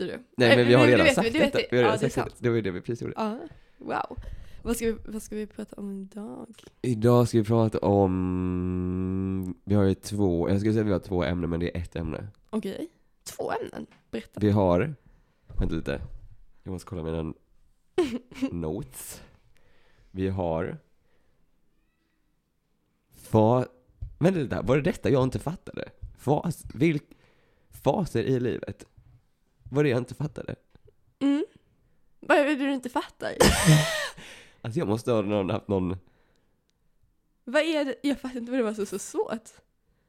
vad heter du? Nej men vi har redan vet sagt vet detta. vi. Har redan det sagt var ju det vi precis gjorde. Ja, wow. Vad ska, vi, vad ska vi prata om idag? Idag ska vi prata om, vi har ju två, jag skulle säga att vi har två ämnen men det är ett ämne. Okej, två ämnen. Berätta. Vi har, vänta lite, jag måste kolla mina notes. Vi har fa, vänta lite, var det detta jag inte fattade? Fas, vilk, faser i livet? Var det jag inte fattade? Mm. Vad är det du inte fattar? Alltså jag måste ha någon, haft någon, vad är det? Jag fattar inte vad det var så, så svårt.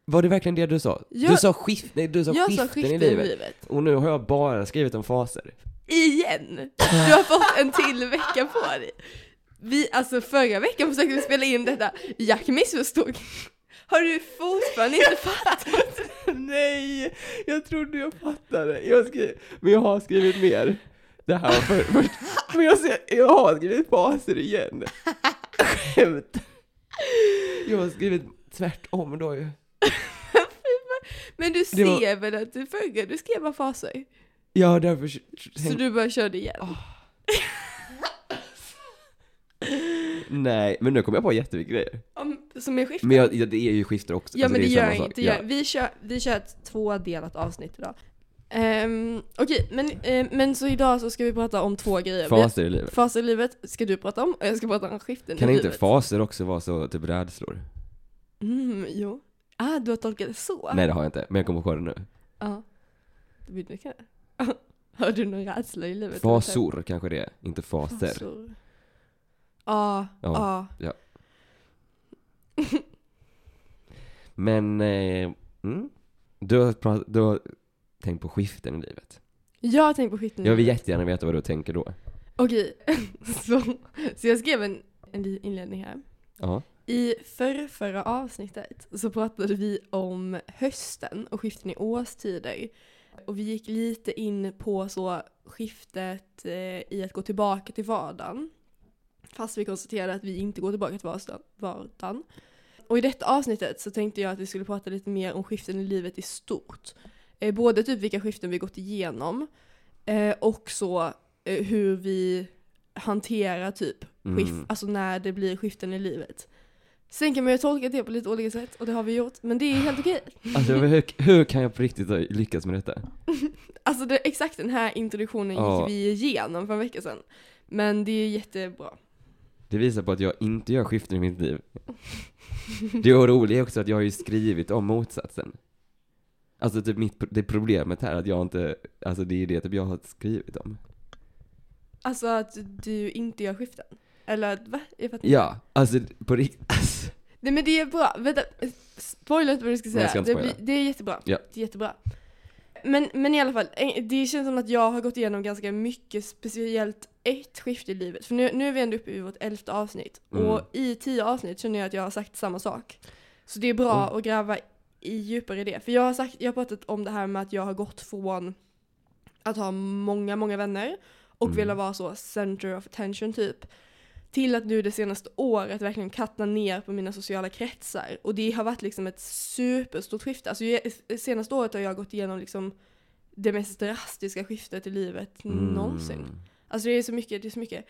var det verkligen det du sa? Jag- du sa skift, nej du sa jag skiften, sa skiften i livet. Och nu har jag bara skrivit om faser. Igen! Du har fått en till vecka på dig. Vi, alltså förra veckan försökte vi spela in detta, Jack missförstod. Har du fortfarande inte fattat? Nej, jag trodde jag fattade. Jag men jag har skrivit mer. Det här var för, först. Men jag, ser, jag har skrivit faser igen. Skämt. Jag har skrivit tvärtom då ju. Men du Det var- ser väl att du förra, du skrev bara faser? Ja, därför Så du bara körde igen? Nej, men nu kommer jag på jättemycket grejer. Om, som är skiften? Men jag, ja, det är ju skifter också. Ja Alltså, men det, är gör det gör, Ja. vi, kör, vi kör ett tvådelat avsnitt idag. Um, Okej, men, eh, men så idag så ska vi prata om två grejer. Faser i livet. Faser i livet ska du prata om och jag ska prata om skiften Kan i inte livet. faser också vara så typ rädslor? Mm, jo. Ah, du har tolkat det så? Nej det har jag inte, men jag kommer på det nu. Ja. Det blir mycket. Har du någon rädsla i livet? Fasor kanske det är, inte faser. Fasor. Ja, Ja. ja. Men, eh, mm, du, har prat, du har tänkt på skiften i livet. Jag har tänkt på skiften i Jag vill livet. jättegärna veta vad du tänker då. Okej, så, så jag skrev en, en inledning här. Ja. I förra, förra avsnittet så pratade vi om hösten och skiften i årstider. Och vi gick lite in på så skiftet eh, i att gå tillbaka till vardagen. Fast vi konstaterade att vi inte går tillbaka till vardagen-. Och i detta avsnittet så tänkte jag att vi skulle prata lite mer om skiften i livet i stort. Eh, både typ vilka skiften vi gått igenom eh, och så eh, hur vi hanterar typ skift, Mm. alltså när det blir skiften i livet. Sen kan man ju tolka det på lite olika sätt och det har vi gjort, men det är helt okej. Alltså hur, hur kan jag på riktigt ha lyckats med detta? Alltså det, exakt den här introduktionen Ja. gick vi igenom för en vecka sedan. Men det är jättebra. Det visar på att jag inte gör skiften i mitt liv. Det roliga är också att jag har ju skrivit om motsatsen. Alltså typ mitt, det problemet här att jag inte, alltså det är det typ jag har skrivit om. Alltså att du inte gör skiften. Eller va? Jag fattar. Ja, alltså på riktigt, alltså. Nej men det är bra, vänta, spoila inte vad du ska Nej, säga. jag ska inte det, blir, det är jättebra. Ja. Det är jättebra. Men, men i alla fall, eh, det känns som att jag har gått igenom ganska mycket, speciellt ett skifte i livet. För nu, nu är vi ändå uppe i vårt elfte avsnitt. Mm. Och i tio avsnitt känner jag att jag har sagt samma sak. Så det är bra Mm. att gräva i djupare i det. För jag har, sagt, jag har pratat om det här med att jag har gått från att ha många, många vänner och Mm. vilja vara så center of attention typ. Till att nu det senaste året verkligen kattna ner på mina sociala kretsar. Och det har varit liksom ett superstort skifte. Alltså jag- senaste året har jag gått igenom liksom det mest drastiska skiftet i livet någonsin. Mm. Alltså det är så mycket, det är så mycket.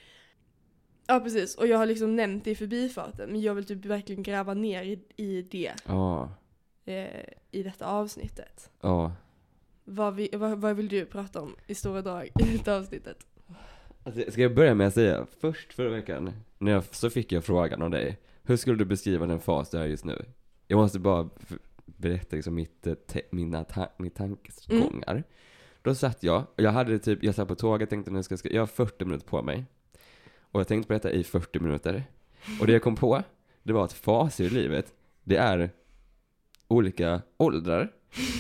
Ja precis, och jag har liksom nämnt det i förbifarten men jag vill typ verkligen gräva ner i, i det eh, i detta avsnittet. ja. Vad, vi, vad, vad vill du prata om i stora drag i detta avsnittet? Alltså, ska jag börja med att säga, först förra veckan, när jag, så fick jag frågan av dig, hur skulle du beskriva den fas du är just nu? Jag måste bara berätta liksom mitt, eh, te, mina ta, mitt tankegångar. då satt jag, och jag hade typ, jag satt på tåget, tänkte nu ska jag, jag har 40 minuter på mig. Och jag tänkte på detta i 40 minuter. Och det jag kom på, det var att faser i livet, det är olika åldrar.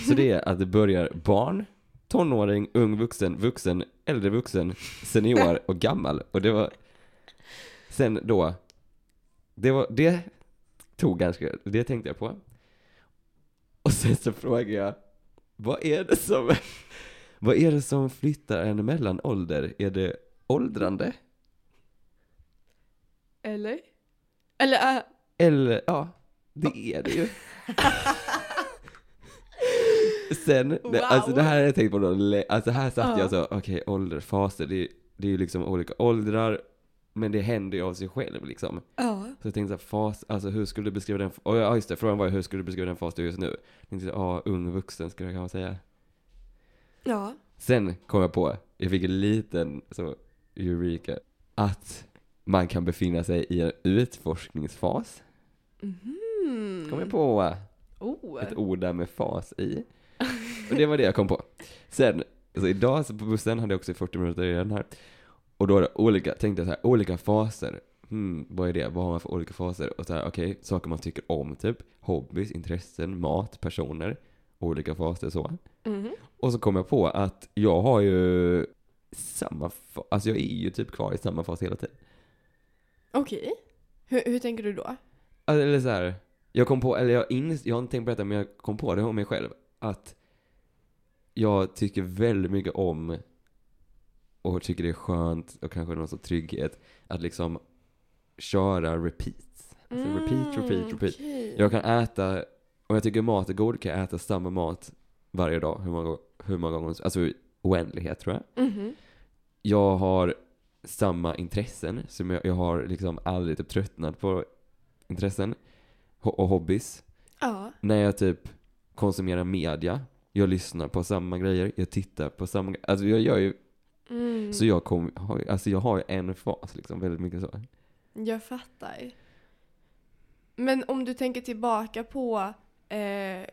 Så det är att det börjar barn, tonåring, ung vuxen, vuxen, äldre vuxen, senior och gammal. Och det var, sen då, det var, det tog ganska, det tänkte jag på. Och sen så frågade jag, vad är det som, vad är det som flyttar en mellan ålder? Är det åldrande? Eller? Eller, äh, Eller, ja, det är det ju. Sen, Wow. alltså det här har jag tänkt på då, alltså här satt Ja. jag så, okej ålderfaser, det, är- det är ju liksom olika åldrar, men det händer ju av sig själv liksom. ja. Så jag tänkte så fas, alltså hur skulle du beskriva den, och ja just det, frågan var hur skulle du beskriva den fas du är just nu? Jag tänkte, ja, ung vuxen skulle jag kanske säga. Ja. Sen kom jag på, jag fick en liten så eureka, att man kan befinna sig i en utforskningsfas. Mhm. Kom jag på Oh. ett ord där med fas i. Och det var det jag kom på. Sen, så idag så på bussen hade jag också 40 minuter i den här. Och då olika, tänkte jag så här, olika faser. Hmm, vad är det? Vad har man för olika faser? Och så här, okej, saker man tycker om typ. Hobbys, intressen, mat, personer. Olika faser så. Mhm. Och så kom jag på att jag har ju samma fa- alltså jag är ju typ kvar i samma fas hela tiden. Okej. Hur, hur tänker du då? Alltså, Eller så här, jag kom på, eller jag, ins, jag har inte tänkt på detta, men jag kom på det om mig själv. Att jag tycker väldigt mycket om och tycker det är skönt och kanske någon sorts trygghet att liksom köra repeats. Alltså repeat, repeat, repeat. Mm, okej. Jag kan äta, om jag tycker mat är god kan jag äta samma mat varje dag, hur många, hur många gånger, alltså oändlighet tror jag. Mhm. Jag har samma intressen, som jag, jag har liksom aldrig typ tröttnat på intressen och hobbys. Ja. När jag typ konsumerar media, jag lyssnar på samma grejer, jag tittar på samma grejer. Alltså jag gör ju, Mm. så jag kom, har, ju- alltså jag har en fas liksom, väldigt mycket så. Jag fattar. Men om du tänker tillbaka på eh,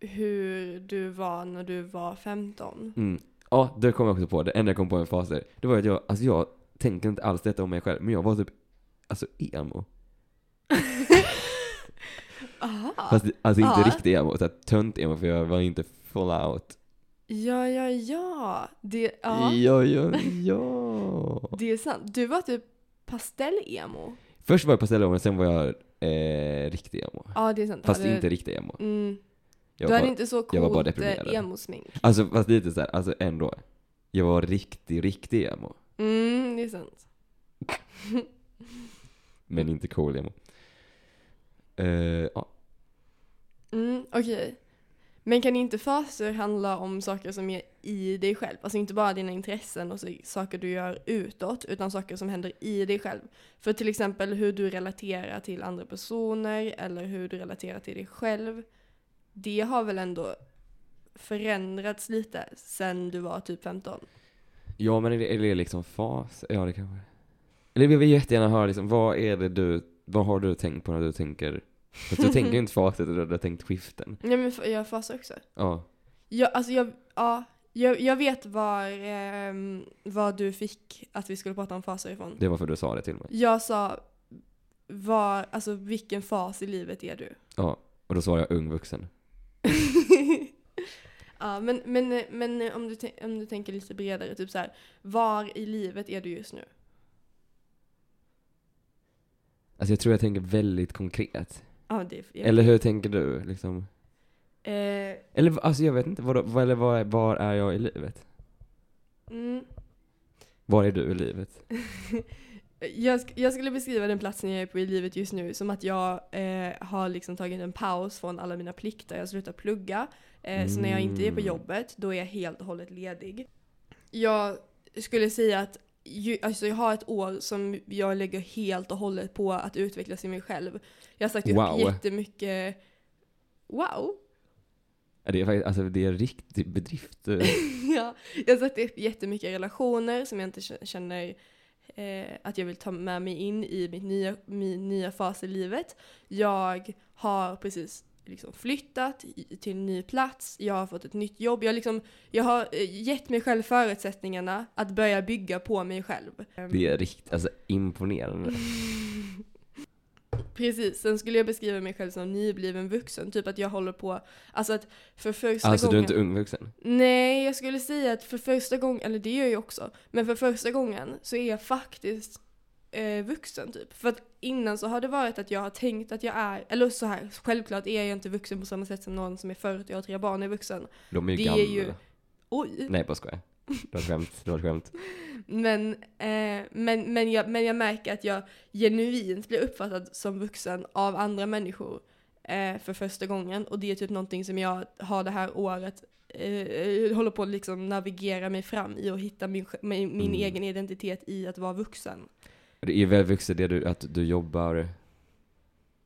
hur du var när du var 15. Mm. Ja, det kom jag också på, det enda jag kom på en fas där, det var att jag, alltså jag tänker inte alls detta om mig själv, men jag var typ, alltså emo. Aha. Fast alltså inte Ja. riktigt emo, såhär tönt-emo för jag var inte full out. Ja, ja, ja. Det, ja. Ja, ja, ja. det är sant. Du var typ pastell-emo. Först var jag pastellemo, sen var jag eh, riktig emo. Ja, det är sant. Fast Hade- inte riktig emo. Mm. Jag Du hade bara, inte så jag var bara coolt eh, emo-smink. Alltså fast lite såhär, alltså ändå. Jag var riktig, riktig emo. Mm, det är sant. Men inte cool emo. Eh, ja. Mm, Okej. Men kan inte faser handla om saker som är i dig själv? Alltså inte bara dina intressen och saker du gör utåt, utan saker som händer i dig själv. För till exempel hur du relaterar till andra personer eller hur du relaterar till dig själv. Det har väl ändå förändrats lite sen du var typ 15? ja men är det, är det liksom fas? Ja det kanske. Eller vi vill jättegärna höra liksom, vad är det du, vad har du tänkt på när du tänker? Fast du tänker inte faset, du har tänkt skiften. Ja men jag fasar också. Ja. Jag, alltså jag, ja, jag, jag vet var, ehm, vad du fick att vi skulle prata om faser ifrån. Det var för du sa det till mig. Jag sa, var, alltså vilken fas i livet är du? Ja. Och då svarade jag ung vuxen. ja, men, men, men om, du, om du tänker lite bredare, typ så här, var i livet är du just nu? Alltså jag tror jag tänker väldigt konkret. Ja, det är, jag, Eller hur tänker du liksom? eh, Eller alltså jag vet inte, vad, vad, eller vad, är- var är jag i livet? mm, Var är du i livet? jag, sk- jag skulle beskriva den platsen jag är på i livet just nu som att jag eh, har liksom tagit en paus från alla mina plikter. Jag har slutat plugga. Eh, Så när jag inte är på Mm. jobbet, då är jag helt och hållet ledig. Jag skulle säga att ju, alltså jag har ett år som jag lägger helt och hållet på att utvecklas i mig själv. Jag har sagt upp Wow. jättemycket... Wow! Det är faktiskt, alltså det är riktig bedrift. ja, jag har sagt upp jättemycket relationer som jag inte känner eh, att jag vill ta med mig in i mitt nya, min nya fas i livet. Jag har precis liksom flyttat till en ny plats, jag har fått ett nytt jobb, jag, liksom, jag har eh, gett mig själv förutsättningarna att börja bygga på mig själv. Det är riktigt, alltså imponerande. Precis, sen skulle jag beskriva mig själv som nybliven vuxen, typ att jag håller på, alltså att för första Alltså du gången... är inte ung vuxen? Nej, jag skulle säga att för första gången, eller det gör jag också, men för första gången så är jag faktiskt eh, vuxen typ. För att innan så har det varit att jag har tänkt att jag är, eller så här, självklart är jag inte vuxen på samma sätt som någon som är 40 och har tre barn är vuxen. De är ju Det är gamla. ju- Oj! Nej bara skojar. Det var ett skämt, det var ett skämt. Men, eh, men, men, jag, men jag märker att jag genuint blir uppfattad som vuxen av andra människor eh, för första gången. Och det är typ någonting som jag har det här året eh, håller på att liksom navigera mig fram i och hitta min, min, min Mm. egen identitet i att vara vuxen. Det är väl vuxet det du, att du jobbar,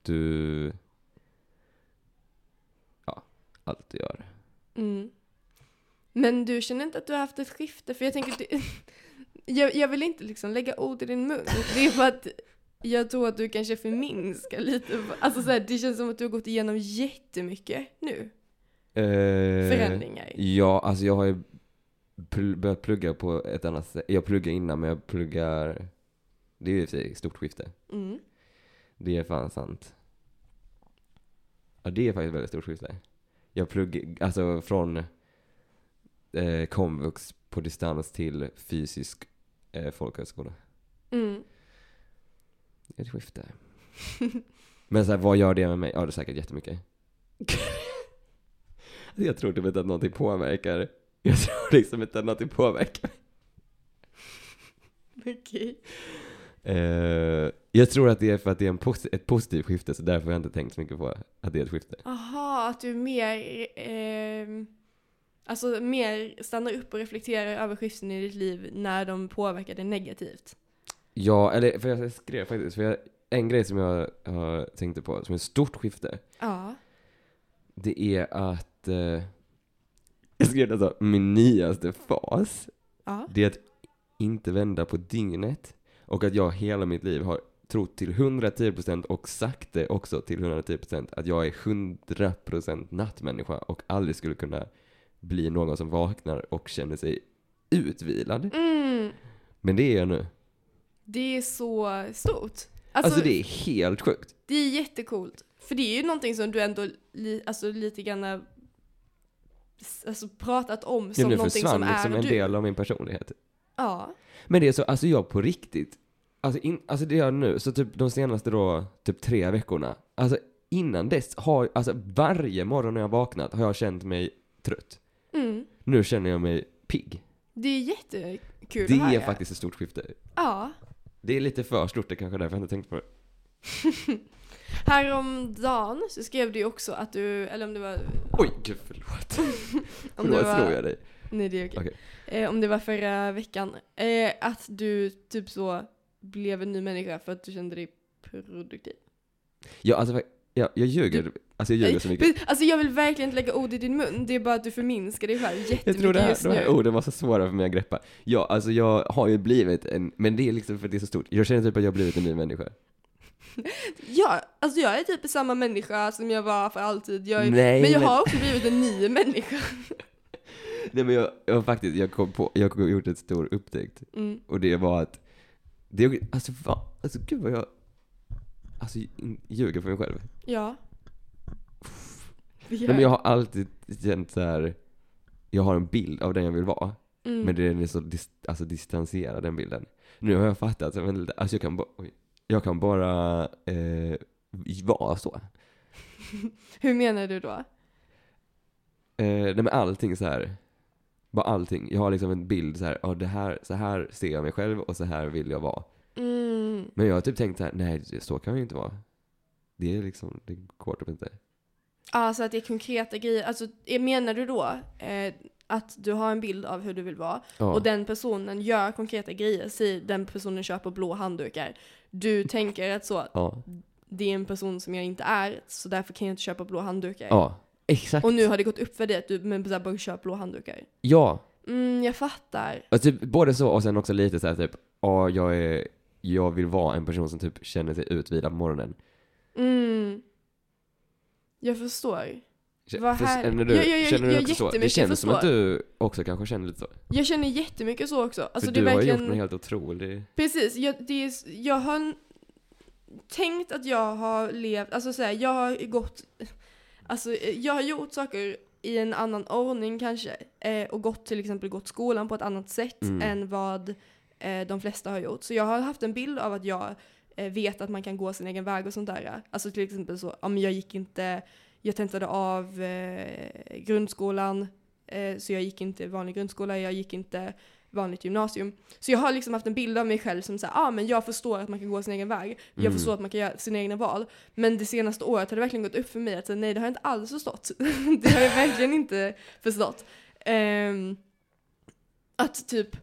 du, ja, allt du gör. Mm. Men du känner inte att du har haft ett skifte? För jag tänker, att du, jag, jag vill inte liksom lägga ord i din mun. Det är för att jag tror att du kanske förminskar lite. Alltså så här, det känns som att du har gått igenom jättemycket nu. Eh, Förändringar. Ja, alltså jag har ju pl- börjat plugga på ett annat sätt. Jag pluggade innan men jag pluggar, det är ju ett stort skifte. Mm. Det är fan sant. Ja, det är faktiskt ett väldigt stort skifte. Jag pluggar, alltså från eh, komvux på distans till fysisk eh, folkhögskola. Mm. Ett skifte. Men så här, vad gör det med mig? Ja, det är säkert jättemycket. jag tror typ inte att någonting påverkar. Jag tror liksom inte att någonting påverkar. Okej. Eh, jag tror att det är för att det är en posi- ett positivt skifte, så därför har jag inte tänkt så mycket på att det är ett skifte. Aha, att du mer, ehm, alltså mer stannar upp och reflekterar över skiften i ditt liv när de påverkar dig negativt. Ja, eller för jag skrev faktiskt, för jag, en grej som jag har tänkte på, som är ett stort skifte, Ja. det är att eh, jag skrev alltså, min nyaste fas, Ja. det är att inte vända på dygnet och att jag hela mitt liv har trott till 110% och sagt det också till 110% att jag är 100% nattmänniska och aldrig skulle kunna bli någon som vaknar och känner sig utvilad. Mm. Men det är jag nu. Det är så stort. Alltså, Alltså, det är helt sjukt. det är jättecoolt. För det är ju någonting som du ändå li, alltså, lite grann alltså, pratat om Ja, som är du. någonting försvann som är liksom en del av min personlighet. Ja. Men det är så, alltså jag på riktigt, alltså, in, alltså det jag nu, så typ de senaste då, typ tre veckorna, alltså innan dess har, alltså varje morgon när jag vaknat har jag känt mig trött. Mm. Nu känner jag mig pigg. Det är jättekul Det att höra. är faktiskt ett stort skifte. Ja. Det är lite för stort, det kanske är därför jag inte tänkt på det. Häromdagen så skrev du ju också att du, eller om det var... Oj, gud förlåt. Om det Förlåt, var slår jag dig? Nej det är okej. Okej. Eh, om det var förra veckan. Eh, att du typ så blev en ny människa för att du kände dig produktiv. Ja, alltså, jag, jag ljuger. Alltså jag ljuger så mycket. Alltså jag vill verkligen inte lägga ord i din mun, det är bara att du förminskar dig själv jättemycket Jag tror det här, just de här nu. orden var så svåra för mig att greppa. Ja, alltså jag har ju blivit en, men det är liksom för att det är så stort. Jag känner typ att jag har blivit en ny människa. Ja, alltså jag är typ samma människa som jag var för alltid. Jag är, Nej, men jag men- har också blivit en ny människa. Nej men jag, jag faktiskt, jag kom på, jag har gjort ett stor upptäckt. Mm. Och det var att, det, alltså va, alltså gud vad jag, alltså ljuger för mig själv. Ja. Nej men jag har alltid känt så här. jag har en bild av den jag vill vara. mm. Men den är så dis, alltså distanserad den bilden. Nu har jag fattat, alltså jag kan bara, jag kan bara eh, vara så. Hur menar du då? Eh, nej men allting så här. Bara allting. Jag har liksom en bild så här, ja det här, så här ser jag mig själv och så här vill jag vara. Mm. Men jag har typ tänkt så här, nej så kan jag ju inte vara. Det är liksom, det går typ inte. Alltså att det är konkreta grejer. Alltså menar du då eh, att du har en bild av hur du vill vara Ja. och den personen gör konkreta grejer, säg den personen köper blå handdukar. Du tänker att så, ja. det är en person som jag inte är, så därför kan jag inte köpa blå handdukar. ja, exakt. Och nu har det gått upp för dig att du men så här, bara köp blå handdukar. Ja, Mm, jag fattar. och typ både så och sen också lite så här typ, ja jag är, jag vill vara en person som typ känner sig utvilad på morgonen. Mm. Jag förstår. Vad härligt. Känner du, Ja, ja, ja, känner du också så? Det känns som att du också kanske känner lite så. Jag känner jättemycket så också. Alltså för det du är har verkligen... gjort något helt otroligt. Precis, jag, det är, jag har tänkt att jag har levt, alltså så här, jag har gått, alltså eh, jag har gjort saker i en annan ordning kanske eh, och gått till exempel gått skolan på ett annat sätt Mm. än vad eh, de flesta har gjort. Så jag har haft en bild av att jag eh, vet att man kan gå sin egen väg och sånt där. Alltså till exempel så, men jag gick inte, jag tentade av eh, grundskolan eh, så jag gick inte vanlig grundskola, jag gick inte vanligt gymnasium. Så jag har liksom haft en bild av mig själv som säger, ah, men jag förstår att man kan gå sin egen väg. Jag Mm. förstår att man kan göra sina egna val. Men det senaste året har det verkligen gått upp för mig att nej det har jag inte alls förstått. det har jag verkligen inte förstått. Ehm, att typ,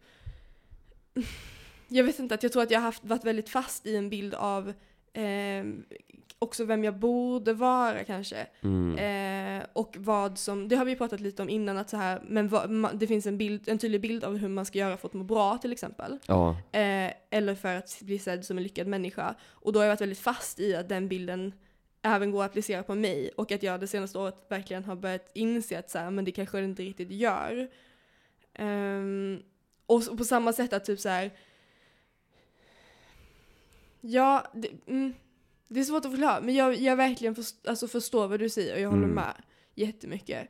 jag vet inte, att jag tror att jag har haft, varit väldigt fast i en bild av ehm, också vem jag borde vara kanske. Mm. Eh, och vad som, det har vi pratat lite om innan, att så här, men vad, ma, det finns en, bild, en tydlig bild av hur man ska göra för att må bra till exempel. Ja. Eh, eller för att bli sedd som en lyckad människa. Och då har jag varit väldigt fast i att den bilden även går att applicera på mig och att jag det senaste året verkligen har börjat inse att så här, men det kanske det inte riktigt gör. Ehm, och på samma sätt att typ så här. Ja, det, mm, det är svårt att förklara, men jag, jag verkligen först, alltså förstår vad du säger och jag håller Mm. med jättemycket.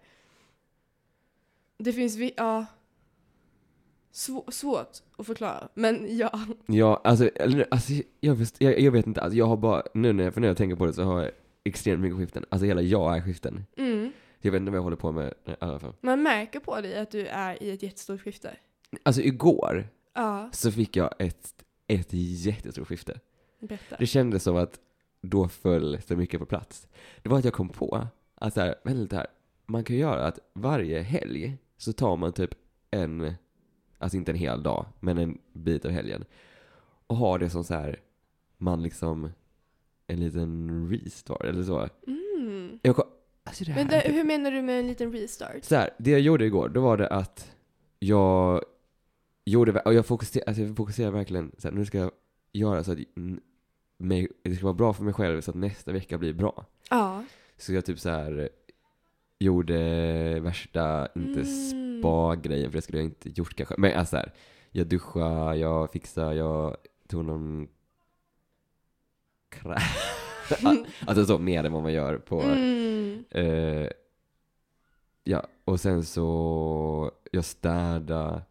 Det finns, vi, ja, svå, svårt att förklara, men ja. Ja, alltså, alltså jag, vet, jag, jag vet inte, alltså, jag har bara, nu när jag, för när jag tänker på det så har jag extremt mycket skiften. Alltså hela jag är skiften. Mm. Jag vet inte vad jag håller på med fall. Man märker på dig att du är i ett jättestort skifte. Alltså igår Ja, så fick jag ett, ett jättestort skifte. berätta. Det kändes som att då föll så mycket på plats. Det var att jag kom på att så här, väldigt här, man kan göra att varje helg så tar man typ en, alltså inte en hel dag, men en bit av helgen. Och har det som så här, man liksom, en liten restart eller så. Mm. Jag kom, alltså det här, Men det, hur menar du med en liten restart? så här, det jag gjorde igår, då var det att jag gjorde, och jag fokuserade, alltså jag fokuserade verkligen, så här, nu ska jag göra så att mig, det ska vara bra för mig själv så att nästa vecka blir bra. Ja. Så jag typ så här gjorde värsta, inte Mm. spa-grejen, för det skulle jag inte gjort kanske. Men alltså så här, jag duschade, jag fixade, jag tog någon krä... alltså så, mer än vad man gör på... Mm. Eh, ja, och sen så, jag städade,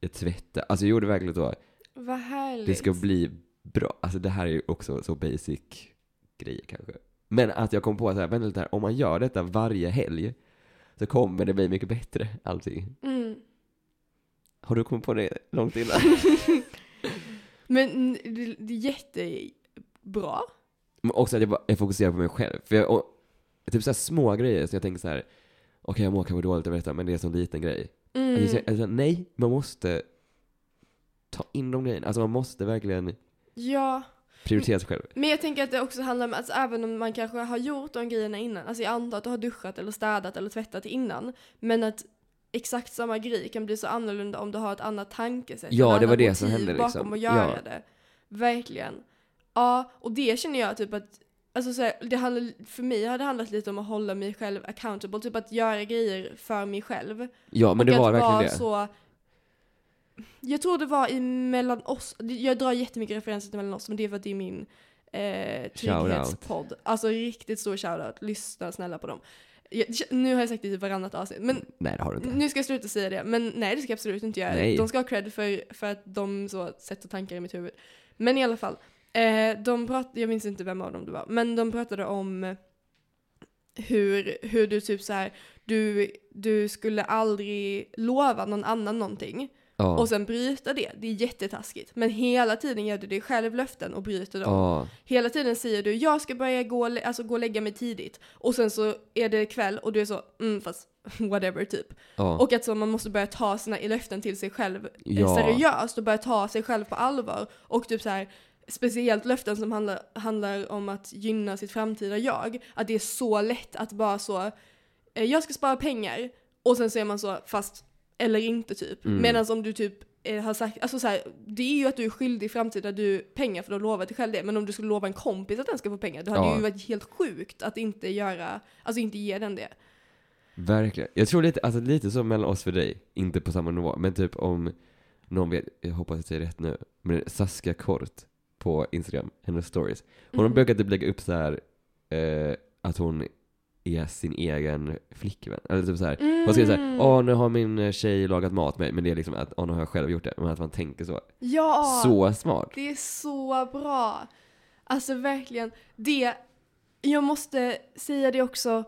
jag tvättade, alltså jag gjorde verkligen så. Vad härligt. Det ska bli bra. Alltså det här är ju också så basic grejer kanske. Men att jag kom på så här, vänta lite här, om man gör detta varje helg så kommer det bli mycket bättre allting. Mm. Har du kommit på det långt innan? Men det, är jättebra. Men också att jag, bara, jag fokuserar på mig själv. För jag, och, typ så små grejer så jag tänker så här, okej jag mår kanske dåligt över detta men det är en sån liten grej. Mm. Alltså, alltså, nej, man måste ta in de grejerna. Alltså man måste verkligen Ja, prioritera sig själv. men jag tänker att det också handlar om att även om man kanske har gjort de grejerna innan, alltså jag antar att du har duschat eller städat eller tvättat innan, men att exakt samma grej kan bli så annorlunda om du har ett annat tankesätt. Ja, det var det som hände, liksom. bakom att göra Ja. det. Verkligen. Ja, och det känner jag typ att Alltså så här, det handlar, för mig har det handlat lite om att hålla mig själv accountable, typ att göra grejer för mig själv. Ja, men och det var verkligen det. Så, jag tror det var i mellan oss, jag drar jättemycket referenser till mellan oss, men det är för att det är min eh, trygghetspodd. Alltså riktigt stor shoutout, lyssna snälla på dem. Jag, nu har jag sagt det i varannat avsnitt, men Nej, det har du inte. nu ska jag sluta säga det. Men nej, det ska jag absolut inte göra. Nej. De ska ha cred för, för att de så sätter tankar i mitt huvud. Men i alla fall, eh, de pratade, jag minns inte vem av dem det var, men de pratade om hur, hur du typ så här, du, du skulle aldrig lova någon annan någonting Ja. och sen bryta det. Det är jättetaskigt. Men hela tiden ger du dig själv löften och bryter dem. Ja. Hela tiden säger du jag ska börja gå, alltså, gå och lägga mig tidigt. Och sen så är det kväll och du är så, mm fast whatever typ. Ja. Och att så man måste börja ta sina löften till sig själv eh, Ja. seriöst och börja ta sig själv på allvar. Och typ så här, speciellt löften som handlar, handlar om att gynna sitt framtida jag. Att det är så lätt att bara så, eh, jag ska spara pengar. Och sen så är man så, fast eller inte typ. Mm. Medan om du typ eh, har sagt, alltså så här, det är ju att du är skyldig framtida du pengar för du har lovat dig själv det. Men om du skulle lova en kompis att den ska få pengar, då hade Ja. det ju varit helt sjukt att inte göra, alltså inte ge den det. Verkligen. Jag tror lite, alltså lite så mellan oss för dig, inte på samma nivå, men typ om någon vet, jag hoppas jag säger rätt nu, men Saskia Kort på Instagram, hennes stories. Hon Mhm. brukar typ lägga upp så här eh, att hon är sin egen flickvän. Eller typ så här. Hon skriver såhär, Mm. åh nu har min eh, tjej lagat mat med men det är liksom att, åh nu har jag själv gjort det. Men att man tänker så. Ja! Så smart. Det är så bra. Alltså verkligen. Det, jag måste säga det också.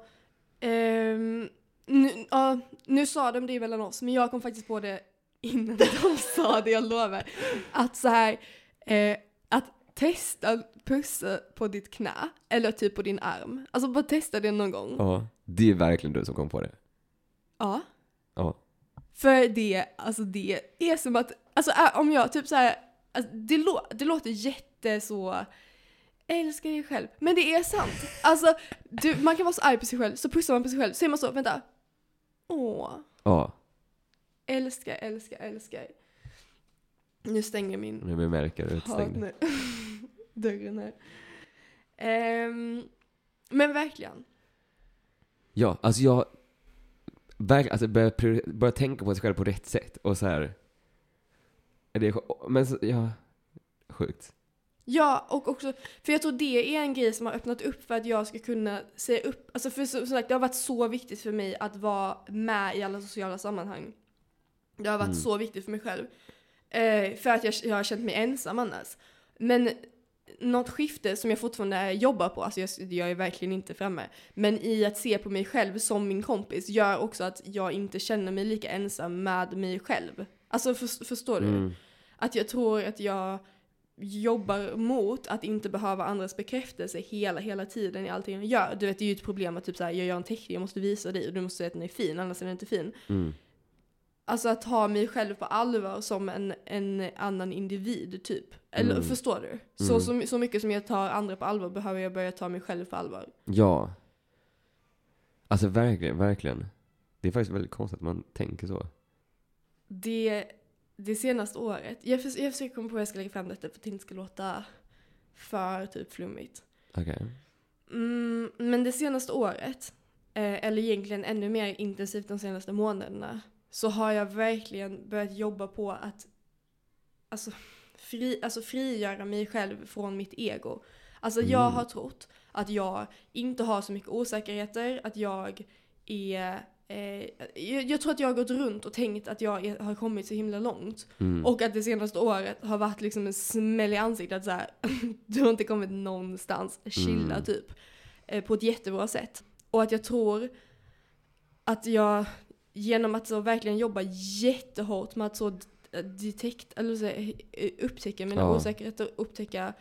ehm, nu, ja, nu sa de det mellan oss, men jag kom faktiskt på det innan de sa det, jag lovar. Att så här, eh, att testa pussa på ditt knä, eller typ på din arm. Alltså bara testa det någon gång. Ja. Det är verkligen du som kom på det. Ja. Ja. För det, alltså det är som att, alltså om jag typ så här, alltså det, lå, det låter jätte så, älska dig själv. Men det är sant. Alltså, du, man kan vara så arg på sig själv, så pussar man på sig själv, så är man så, vänta. Åh, Ja, älskar, älskar, älskar. Nu stänger min nu märker utstängd. dörren här. Ehm, men verkligen. Ja, alltså jag verkligen, alltså börja, priori- börja tänka på sig själv på rätt sätt och så här. Är det, men så, ja, sjukt. Ja, och också, för jag tror det är en grej som har öppnat upp för att jag ska kunna säga upp, alltså för som sagt det har varit så viktigt för mig att vara med i alla sociala sammanhang. Det har varit Mm. så viktigt för mig själv. Eh, för att jag, jag har känt mig ensam annars. Men något skifte som jag fortfarande jobbar på, alltså jag, jag är verkligen inte framme, men i att se på mig själv som min kompis gör också att jag inte känner mig lika ensam med mig själv. Alltså för, förstår du? Mm. Att jag tror att jag jobbar mot att inte behöva andras bekräftelse hela, hela tiden i allting jag gör. Du vet, det är ju ett problem att typ såhär, jag gör en teckning, jag måste visa dig och du måste säga att den är fin, annars är den inte fin. Mm. Alltså att ta mig själv på allvar som en, en annan individ typ. Eller Mm. förstår du? Så, så, så mycket som jag tar andra på allvar behöver jag börja ta mig själv på allvar. Ja. Alltså verkligen, verkligen. Det är faktiskt väldigt konstigt att man tänker så. Det, det senaste året, jag, förs- jag försöker komma på hur jag ska lägga fram detta för att det inte ska låta för typ flummigt. Okej. Mm, men det senaste året, eh, eller egentligen ännu mer intensivt de senaste månaderna, så har jag verkligen börjat jobba på att alltså, fri, alltså frigöra mig själv från mitt ego. Alltså jag Mm. har trott att jag inte har så mycket osäkerheter, att jag är eh, jag, jag tror att jag har gått runt och tänkt att jag är, har kommit så himla långt. Mm. Och att det senaste året har varit liksom en smäll i ansiktet att så här, du har inte kommit någonstans, chilla Mm. typ. Eh, på ett jättebra sätt. Och att jag tror att jag genom att så verkligen jobba jättehårt med att så d- detect, eller så, eh, upptäcka mina Ja. osäkerheter, upptäcka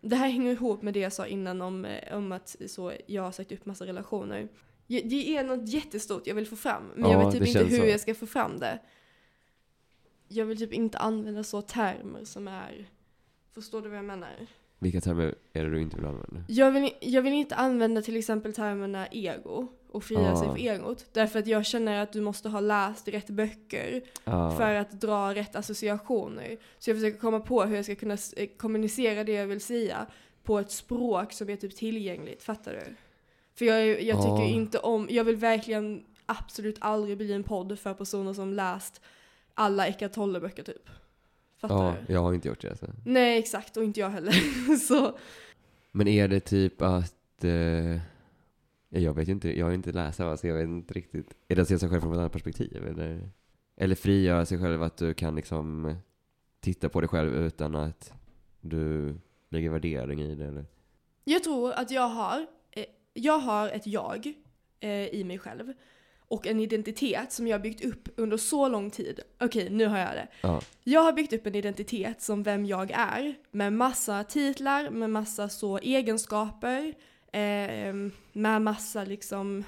det här hänger ihop med det jag sa innan om, eh, om att så, jag har sagt upp massa relationer. Det är något jättestort jag vill få fram, men jag Ja, vet typ inte hur så. jag ska få fram det. Jag vill typ inte använda så termer som är, förstår du vad jag menar? Vilka termer är det du inte vill använda? Jag vill, jag vill inte använda till exempel termerna ego och frigöra sig för egot. Därför att jag känner att du måste ha läst rätt böcker för att dra rätt associationer. Så jag försöker komma på hur jag ska kunna eh, kommunicera det jag vill säga på ett språk som är typ tillgängligt. Fattar du? För jag, jag tycker inte om, jag vill verkligen absolut aldrig bli en podd för personer som läst alla Eckart Tolle-böcker typ. Fattar Ja, du? jag har inte gjort det alltså. Nej exakt, och inte jag heller. så Men är det typ att... Eh, jag vet ju inte, jag har inte läst det, så jag vet inte riktigt. Är det att se sig själv från ett annat perspektiv? Eller, eller frigöra sig själv, att du kan liksom titta på dig själv utan att du lägger värdering i det? Eller? Jag tror att jag har, eh, jag har ett jag eh, i mig själv. Och en identitet som jag har byggt upp under så lång tid. Okej, nu har jag det. Ja. Jag har byggt upp en identitet som vem jag är. Med massa titlar, med massa så egenskaper. Eh, med massa liksom,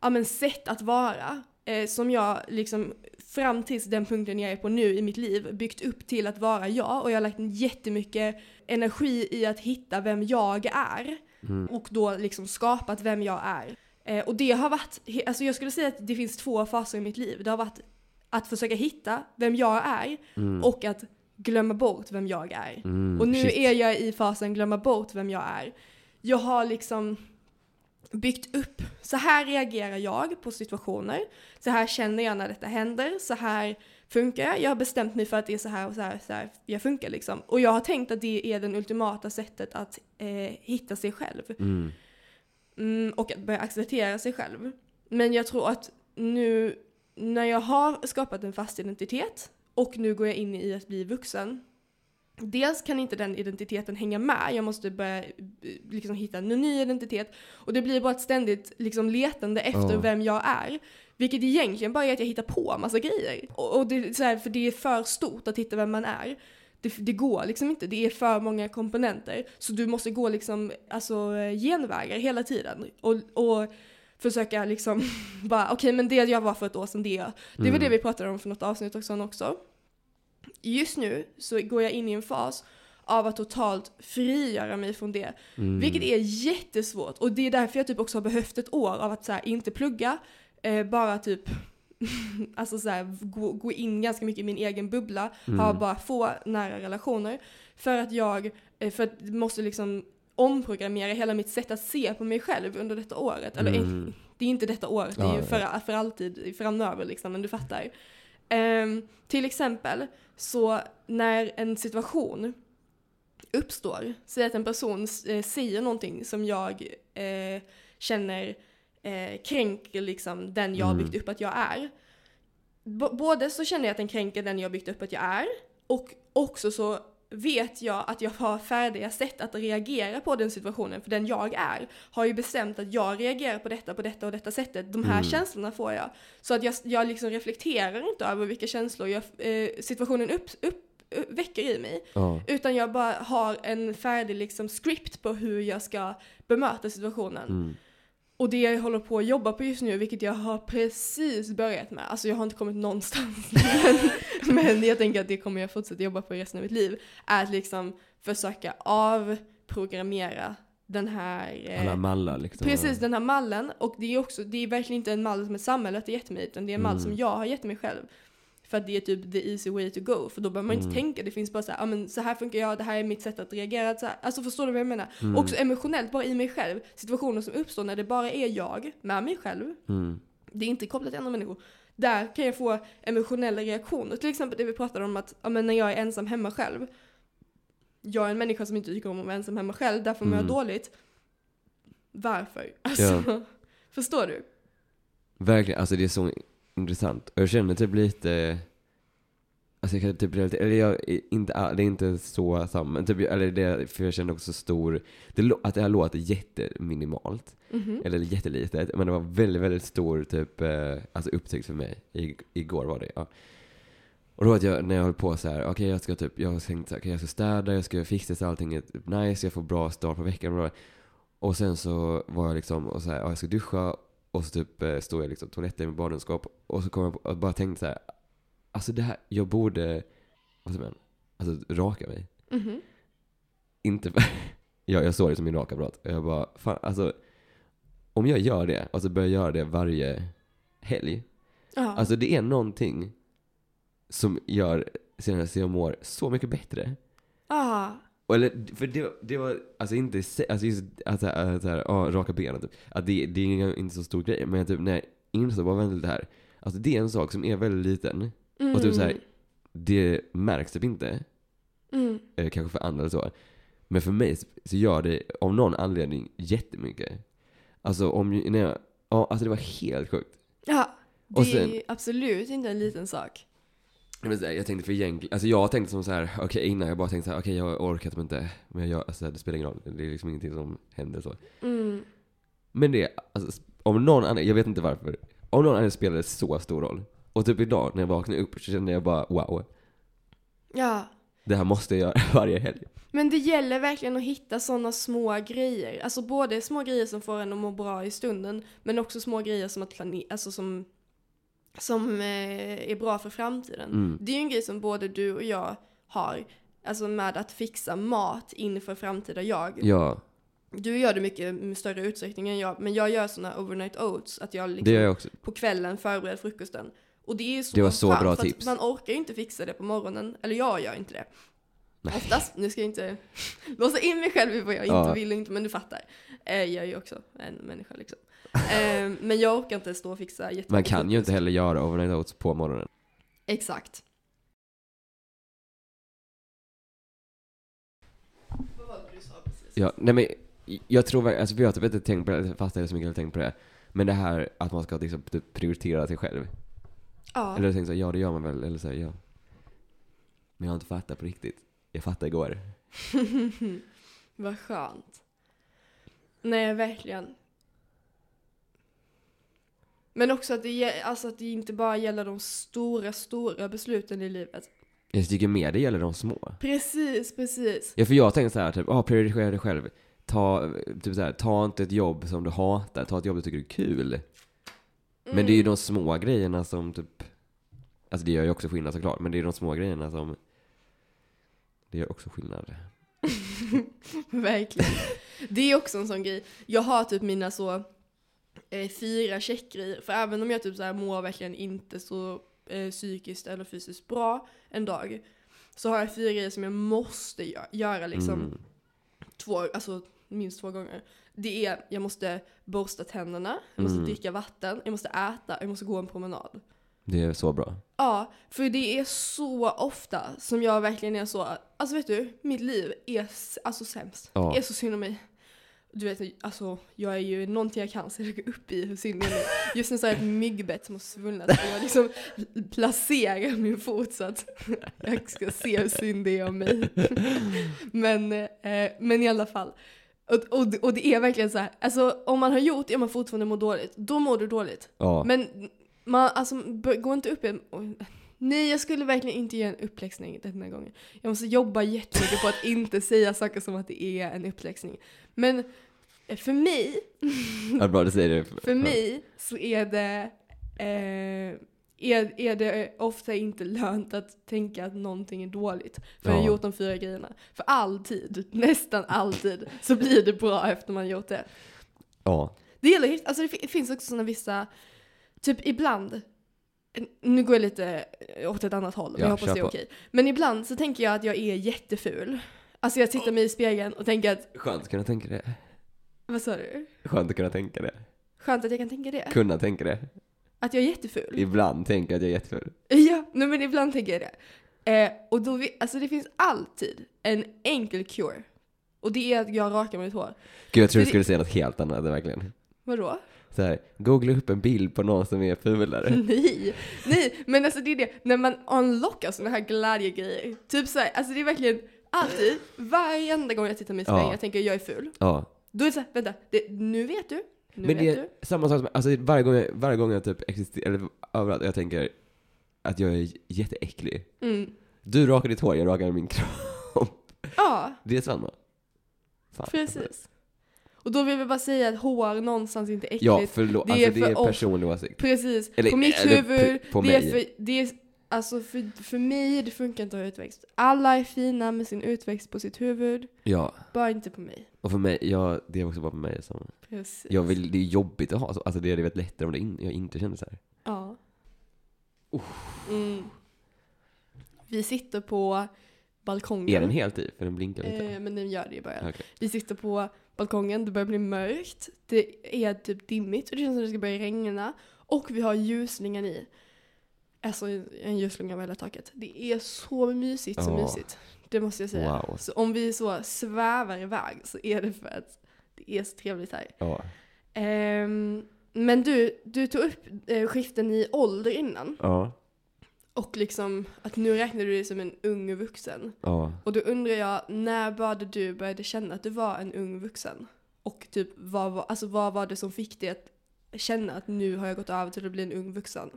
ja men sätt att vara. Eh, som jag liksom fram tills den punkten jag är på nu i mitt liv byggt upp till att vara jag. Och jag har lagt jättemycket energi i att hitta vem jag är. Mm. Och då liksom skapat vem jag är. Eh, och det har varit, alltså jag skulle säga att det finns två faser i mitt liv. Det har varit att försöka hitta vem jag är Mm. och att glömma bort vem jag är. Mm, Och nu shit. är jag i fasen glömma bort vem jag är. Jag har liksom byggt upp, så här reagerar jag på situationer, så här känner jag när detta händer, så här funkar jag. Jag har bestämt mig för att det är så här och så här, så här jag funkar liksom. Och jag har tänkt att det är det ultimata sättet att eh, hitta sig själv. Mm. Mm, och att börja acceptera sig själv. Men jag tror att nu när jag har skapat en fast identitet och nu går jag in i att bli vuxen. Dels kan inte den identiteten hänga med, jag måste börja eh, liksom, hitta en ny identitet. Och det blir bara ett ständigt liksom, letande efter Ja. vem jag är. Vilket egentligen bara är att jag hittar på massa grejer. Och, och det, så här, för det är för stort att hitta vem man är. Det, det går liksom inte, det är för många komponenter. Så du måste gå liksom, alltså genvägar hela tiden. Och, och försöka liksom bara, okej men det jag var för ett år sedan, det är jag. Det var Mm. det vi pratade om för något avsnitt också. också. Just nu så går jag in i en fas av att totalt frigöra mig från det. Mm. Vilket är jättesvårt. Och det är därför jag typ också har behövt ett år av att så här, inte plugga, eh, bara typ alltså så här, gå, gå in ganska mycket i min egen bubbla, ha Mm. bara få nära relationer. För att jag eh, för att måste liksom omprogrammera hela mitt sätt att se på mig själv under detta året. Eller eh, Mm. det är inte detta året, det är Ja, ju ja. för, för alltid framöver liksom, men du fattar. Ehm, till exempel, så när en situation uppstår, säg att en person eh, säger någonting som jag eh, känner eh, kränker liksom den jag Mm. byggt upp att jag är. B- både så känner jag att den kränker den jag byggt upp att jag är, och också så vet jag att jag har färdiga sätt att reagera på den situationen, för den jag är har ju bestämt att jag reagerar på detta, på detta och detta sättet. De här Mm. känslorna får jag. Så att jag, jag liksom reflekterar inte över vilka känslor jag, eh, situationen upp, upp, upp, väcker i mig. Ja. Utan jag bara har en färdig liksom script på hur jag ska bemöta situationen. Mm. Och det jag håller på att jobba på just nu, vilket jag har precis börjat med, alltså jag har inte kommit någonstans, men, men jag tänker att det kommer jag fortsätta jobba på resten av mitt liv, är att liksom försöka avprogrammera den här eh, Alla mallar liksom. Precis, den här mallen. Och det är också, det är verkligen inte en mall som ett samhälle har gett mig, utan det är en mall Mm. som jag har gett mig själv. För att det är typ the easy way to go. För då behöver man Mm. inte tänka, det finns bara så här, ja men så här funkar jag, det här är mitt sätt att reagera. Så här. Alltså förstår du vad jag menar? Mm. Också emotionellt, bara i mig själv. Situationer som uppstår när det bara är jag, med mig själv. Mm. Det är inte kopplat till andra människor. Där kan jag få emotionella reaktioner. Till exempel det vi pratade om att, ja men när jag är ensam hemma själv. Jag är en människa som inte tycker om att vara ensam hemma själv, därför mår jag Mm. dåligt. Varför? Alltså, förstår du? Verkligen, alltså det är så intressant. Och jag känner typ lite, alltså jag kan typ lite, eller jag, inte, det är inte så samma, men typ, eller det, för jag känner också stor, det, att det här låter jätteminimalt, Mhm. eller jättelitet, men det var väldigt, väldigt stor typ, eh, alltså upptäckt för mig. I, igår var det, ja. Och då att jag, när jag höll på så här, okej jag ska typ, jag har tänkt så här, okej jag ska städa, jag ska fixa så allting är typ nice, jag får bra start på veckan. Och sen så var jag liksom, och så här, ja, jag ska duscha, och så typ eh, stod jag liksom på toaletten med badrumsskåp, och så kom jag på, och bara tänkte så här, alltså det här, jag borde, vad säger man, alltså raka mig. Mhm. Inte för, ja, jag såg det som min rakapparat, och jag bara, fan alltså, om jag gör det, och så börjar jag göra det varje helg, Ja. Alltså det är någonting som gör senare så jag mår så mycket bättre. ah. Eller, för det, det var, alltså inte, alltså just att så här, att så här, ja, raka benen typ. Att det, det är inte så stor grej, men typ när jag insåg bara vänta lite här. Alltså det är en sak som är väldigt liten. Mm. Och typ så här, det märks typ inte, Mm. eh, kanske för andra eller så. Men för mig så- gör det av någon anledning jättemycket. Alltså om, när jag, ja alltså det var helt sjukt. Ja, det Och sen- är absolut inte en liten sak. Jag tänkte för egentligen, alltså jag tänkte som så här, okej innan jag bara tänkte så här, okej jag orkar typ inte, men jag, alltså det spelar ingen roll, det är liksom ingenting som händer så. Mm. Men det, alltså, om någon annan, jag vet inte varför, om någon annan spelade så stor roll. Och typ idag när jag vaknade upp så kände jag bara wow, Ja. det här måste jag göra varje helg. Men det gäller verkligen att hitta sådana små grejer. Alltså både små grejer som får en att må bra i stunden, men också små grejer som att planera, alltså som, som eh, är bra för framtiden. Mm. Det är ju en grej som både du och jag har, alltså med att fixa mat inför framtida jag. Ja, Du gör det mycket med större utsträckning än jag, men jag gör såna overnight oats, att jag liksom jag på kvällen förbereder frukosten. Och det är så Det var så skönt, bra tips. Man orkar ju inte fixa det på morgonen, eller jag gör inte det. Nej. Oftast, nu ska jag inte låsa in mig själv i vad jag inte Ja. vill och inte, men du fattar. Eh, jag är ju också en människa liksom. Eh, men jag orkar inte stå och fixa jättemycket Man kan ju inte heller göra overnight oats på morgonen. Exakt. Vad var det du sa precis? Ja, nej men jag tror verkligen, alltså vi har typ inte tänkt på det, fast är så mycket jag har tänkt på det. Men det här att man ska liksom typ prioritera sig själv. Ja. Eller jag tänkte så här, ja det gör man väl, eller så här, ja. Men jag har inte fattat på riktigt. Jag fattade igår. Vad skönt. Nej, verkligen. Men också att det, alltså att det inte bara gäller de stora, stora besluten i livet. Jag tycker mer det gäller de små. Precis, precis. Ja för jag tänkte så här, typ, ah, prioritera dig själv. Ta, typ så här, ta inte ett jobb som du hatar, ta ett jobb du tycker är kul. Men det är ju de små grejerna som typ, alltså det gör ju också skillnad såklart, men det är de små grejerna som, det gör också skillnad. Verkligen. Det är också en sån grej. Jag har typ mina så eh, fyra checkgrejer. För även om jag typ så här mår verkligen inte så eh, psykiskt eller fysiskt bra en dag. Så har jag fyra grejer som jag måste gö- göra liksom Mm. två, alltså minst två gånger. Det är, jag måste borsta tänderna, jag måste Mm. dricka vatten, jag måste äta, jag måste gå en promenad. Det är så bra. Ja, för det är så ofta som jag verkligen är så, alltså vet du, mitt liv är alltså sämst. Ja. Det är så synd om mig. Du vet, alltså jag är ju någonting jag kan så jag går upp i hur synd det är. Just nu så har jag ett myggbett som har svullnat och jag liksom placerar min fot så att jag ska se hur synd det är om mig. Men, eh, men i alla fall. Och, och, och det är verkligen så här, alltså om man har gjort det och man fortfarande mår dåligt, då mår du dåligt. Ja. Men man, alltså, gå inte upp i Nej, jag skulle verkligen inte göra en uppläxning den här gången. Jag måste jobba jättemycket på att inte säga saker som att det är en uppläxning. Men eh, för mig, Ja, bra du säger det. för mig så är det, eh, är, är det ofta inte lönt att tänka att någonting är dåligt. För jag har Ja. gjort de fyra grejerna. För alltid, nästan alltid, så blir det bra efter man gjort det. Ja. Det gäller, alltså det fi- finns också sådana vissa, typ ibland, nu går jag lite åt ett annat håll, men Ja, jag hoppas det är okej. Men ibland så tänker jag att jag är jätteful. Alltså jag tittar mig i spegeln och tänker att, Skönt att kunna tänka det. vad sa du? Skönt att kunna tänka det. Skönt att jag kan tänka det. Kunna tänka det. Att jag är jätteful. Ibland tänker jag att jag är jätteful. Ja, nej, men ibland tänker jag det. Eh, och då, vi, alltså det finns alltid en enkel cure. Och det är att jag rakar mitt hår. Gud, jag tror Det- du skulle säga något helt annat verkligen. Vadå? Så här, googla upp en bild på någon som är fulare. Nej, nej, men alltså det är det, när man unlockar sådana här glädjegrejer. Typ såhär, alltså det är verkligen alltid, varenda gång jag tittar mig i spegeln Ja. jag tänker jag är ful. Ja. Då är det såhär, vänta, det, nu vet du, nu Men vet det du. är samma sak som, alltså varje gång jag, varje gång jag typ existerar, eller överallt, jag tänker att jag är jätteäcklig. Mm. Du rakar ditt hår, jag rakar min kropp. Ja, Det är samma. Fan. precis. Och då vill vi bara säga att hår någonstans inte är äckligt. Ja, förlåt. Det är alltså det för är off- personlig åsikt. Precis, Eller- på mitt eller huvud, på- på det är mig. för, det är, alltså för, för mig, det funkar inte att ha utväxt. Alla är fina med sin utväxt på sitt huvud, Ja. bara inte på mig. Och för mig, ja, det är också bara på mig som, Precis. jag vill, det är jobbigt att ha så. Alltså det är det vet lättare om det in, jag inte känner så här. Ja. Mm. Vi sitter på balkongen. Är den helt i? För den blinkar lite. Eh, men den gör det i början. Okej. Vi sitter på balkongen, det börjar bli mörkt. Det är typ dimmigt och det känns som det ska börja regna. Och vi har ljusningen i. Alltså en ljusslinga över hela taket. Det är så mysigt, så Ja. mysigt. Det måste jag säga. Wow. Så om vi så svävar iväg så är det för att det är så trevligt här. Ja. Ehm, men du, du tog upp eh, skiften i ålder innan. Ja. Och liksom att nu räknar du dig som en ung vuxen. Och då undrar jag, när började du började känna att du var en ung vuxen? Och typ, vad var, alltså, vad var det som fick dig att känna att nu har jag gått över till att bli en ung vuxen?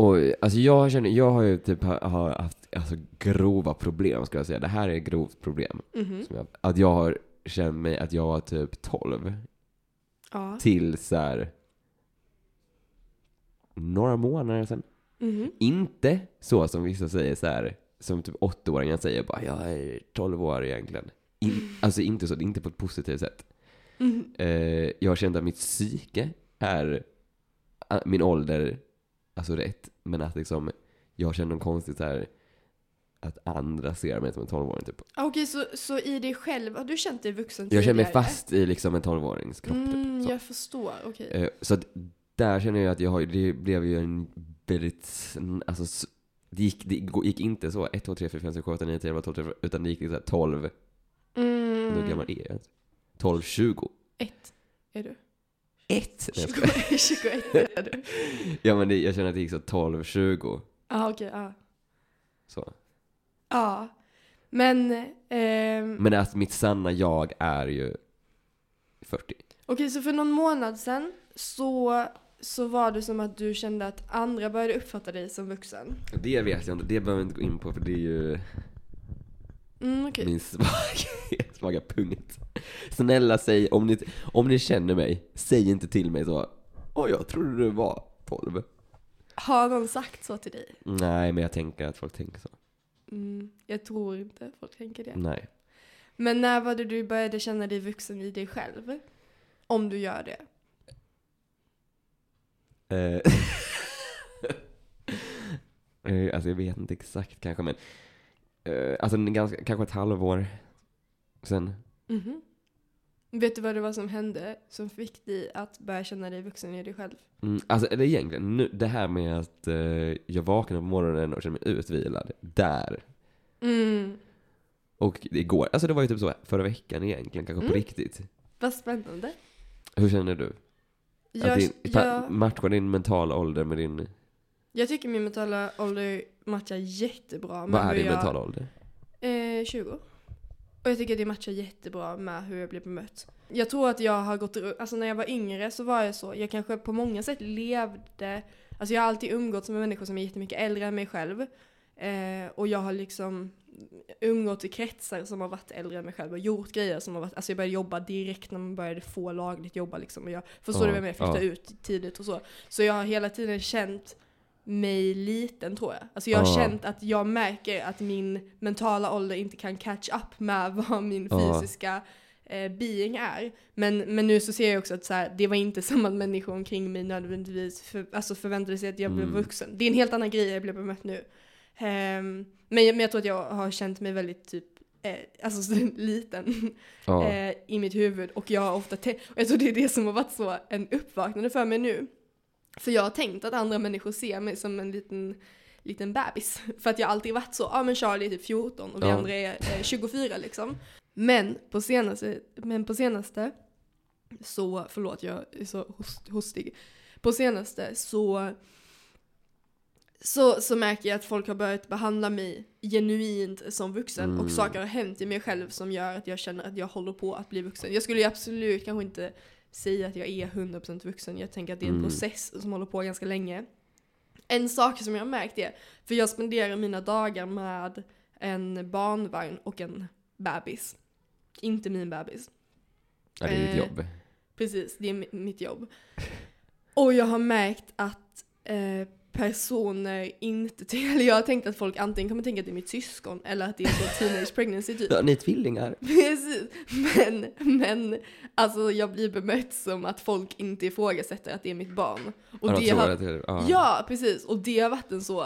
Oj, alltså jag känner, jag har ju typ ha- har haft alltså, grova problem ska jag säga. Det här är ett grovt problem. Mhm. Som jag, att jag har känt mig att jag var typ 12 Ja. till så här några månader sedan. Mhm. Inte så som vissa säger så här, som typ åttaåringar säger bara jag är 12 år egentligen. In, alltså inte så, inte på ett positivt sätt. Mhm. Eh, jag har känt att mitt psyke är ah, min ålder, alltså rätt, men att liksom, jag känner något konstigt så här att andra ser mig som en 12-åring typ. Ah, Okej, så, så i dig själv, har du känt dig vuxen Jag känner mig tidigare? fast i liksom en 12-årings kropp Mm, typ. Så. jag förstår, okej. Eh, Så att där känner jag att jag har, det blev ju en väldigt, alltså det gick, det gick inte så 1, 2, 3, 4, 5, 6, 7, 8, 9, 10, 11, 12, 13, utan det gick liksom 12, Mm. hur gammal är jag ens? 12, 20. Ett är du. 1! Nej, jag skojar. 21 är du. Ja men det, jag känner att det gick så 12, 20. Ja, okej, ja. Så. Ja. Men, ehm, Men att mitt sanna jag är ju 40. okej så för någon månad sedan så, så var det som att du kände att andra började uppfatta dig som vuxen. Det vet jag inte, det behöver jag inte gå in på för det är ju Mm, okej. min svaga, svaga punkt. Snälla säg, om ni, om ni känner mig, säg inte till mig så Åh jag trodde du var 12. Har någon sagt så till dig? Nej men jag tänker att folk tänker så. Mm, jag tror inte folk tänker det. Nej. Men när var det du började känna dig vuxen i dig själv? Om du gör det. Eh, eh, alltså jag vet inte exakt kanske men eh, Alltså en ganska, kanske ett halvår sen. Mhm. Vet du vad det var som hände som fick dig att börja känna dig vuxen i dig själv? Mm, alltså eller egentligen, nu, det här med att eh, jag vaknade på morgonen och kände mig utvilad. Där. Mm. Och igår, alltså det var ju typ så förra veckan egentligen, kanske på Mm. riktigt. Vad spännande. Hur känner du? Jag, att din, jag, Matchar din mentala ålder med din, jag tycker min mentala ålder matchar jättebra med vad är hur din jag... mentala ålder? Eh, 20. Och jag tycker det matchar jättebra med hur jag blir bemött. Jag tror att jag har gått ru- alltså när jag var yngre så var jag så, jag kanske på många sätt levde, alltså jag har alltid umgåtts med människor som är jättemycket äldre än mig själv. Eh, och jag har liksom umgått i kretsar som har varit äldre än mig själv och gjort grejer som har varit, alltså jag började jobba direkt när man började få lagligt jobba liksom. Och jag förstår Ja, du menar? Jag flyttade ja. ut tidigt och så. Så jag har hela tiden känt mig liten tror jag. Alltså jag har Ja. känt att jag märker att min mentala ålder inte kan catch up med vad min fysiska eh, being är. Men, men nu så ser jag också att så här, det var inte som att människor omkring mig nödvändigtvis för, alltså förväntade sig att jag blev Mm. vuxen. Det är en helt annan grej jag blev bemött nu. Ehm, men, jag- men jag tror att jag har känt mig väldigt typ Eh, alltså så liten Ja. eh, i mitt huvud och jag har ofta tänkt, och jag tror det är det som har varit så en uppvaknande för mig nu. För jag har tänkt att andra människor ser mig som en liten, liten bebis. För att jag alltid varit så, ja men Charlie är typ 14 och vi Ja. andra är eh, 24 liksom. Men på senaste, men på senaste så, förlåt jag är så host, hostig. På senaste så så, så märker jag att folk har börjat behandla mig genuint som vuxen Mm. och saker har hänt i mig själv som gör att jag känner att jag håller på att bli vuxen. Jag skulle ju absolut kanske inte säga att jag är 100% vuxen. Jag tänker att det är en Mm. process som håller på ganska länge. En sak som jag har märkt är, för jag spenderar mina dagar med en barnvagn och en bebis. Inte min bebis. ja, det är ditt eh, jobb. Precis, det är mi- mitt jobb. Och jag har märkt att eh, personer inte, ty- eller jag har tänkt att folk antingen kommer tänka att det är mitt syskon eller att det är så teenage pregnancy typ. Ja, ni är tvillingar. Precis, men, men alltså jag blir bemött som att folk inte ifrågasätter att det är mitt barn. Och Ja, de det har, det- ja. ja, precis, och det har varit en så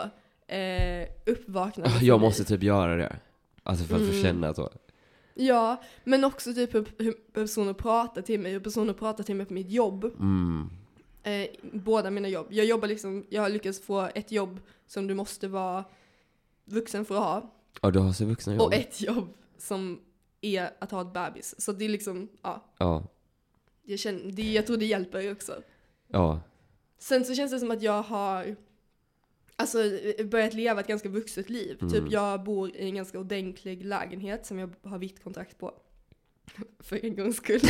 eh, uppvaknande Ah, Jag måste typ göra det. Alltså för att få Mm. känna så. Ja, men också typ hur, hur personer pratar till mig, hur personer pratar till mig på mitt jobb. Mm. Eh, båda mina jobb. Jag jobbar liksom, jag har lyckats få ett jobb som du måste vara vuxen för att ha. Ja, du har så vuxna jobb. Och ett jobb som är att ha ett bebis. Så det är liksom, ja. Ja. Jag, känner, det, jag tror det hjälper också. Ja. Sen så känns det som att jag har Alltså börjat leva ett ganska vuxet liv. Mm. Typ jag bor i en ganska ordentlig lägenhet som jag har vitt kontrakt på. För en gångs skull.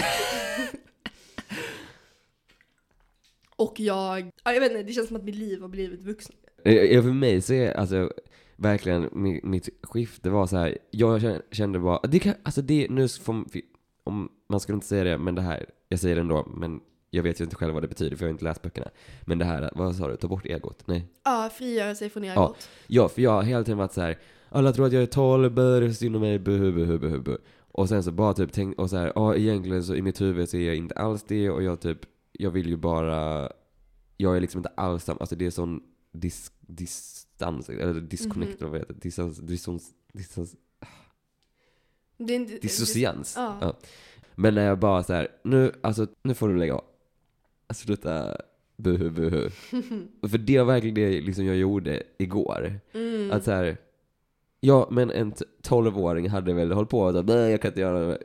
Och jag, ja, jag vet inte, det känns som att mitt liv har blivit vuxen. Eh, eh, För mig så är alltså verkligen mi- mitt skifte var så här. jag kände- bara, det kan, alltså det, nu får, om, man skulle inte säga det, men det här, jag säger det ändå, men jag vet ju inte själv vad det betyder för jag har inte läst böckerna. Men det här, vad sa du, ta bort egot? Nej. Ja, frigöra sig från egot. Ja, för jag har hela tiden varit så här. alla tror att jag är 12, det är synd om mig, buhu, buhu, buhu, buhu. Och sen så bara typ tänk, och så här, ja egentligen så i mitt huvud så är jag inte alls det och jag typ, jag vill ju bara, jag är liksom inte alls sam- alltså det är sån dis, distans, eller disconnect, Mhm. vad heter det? Distans, distans, distans, Det är inte, dissocians. Ja. Ja. Men när jag bara så här, nu, alltså, nu får du lägga av. Alltså, Sluta buhu buhu. För det var verkligen det liksom jag gjorde igår. Mm. Att så här, ja men en t- 12-åring hade väl hållit på och sagt, nej jag kan inte göra det.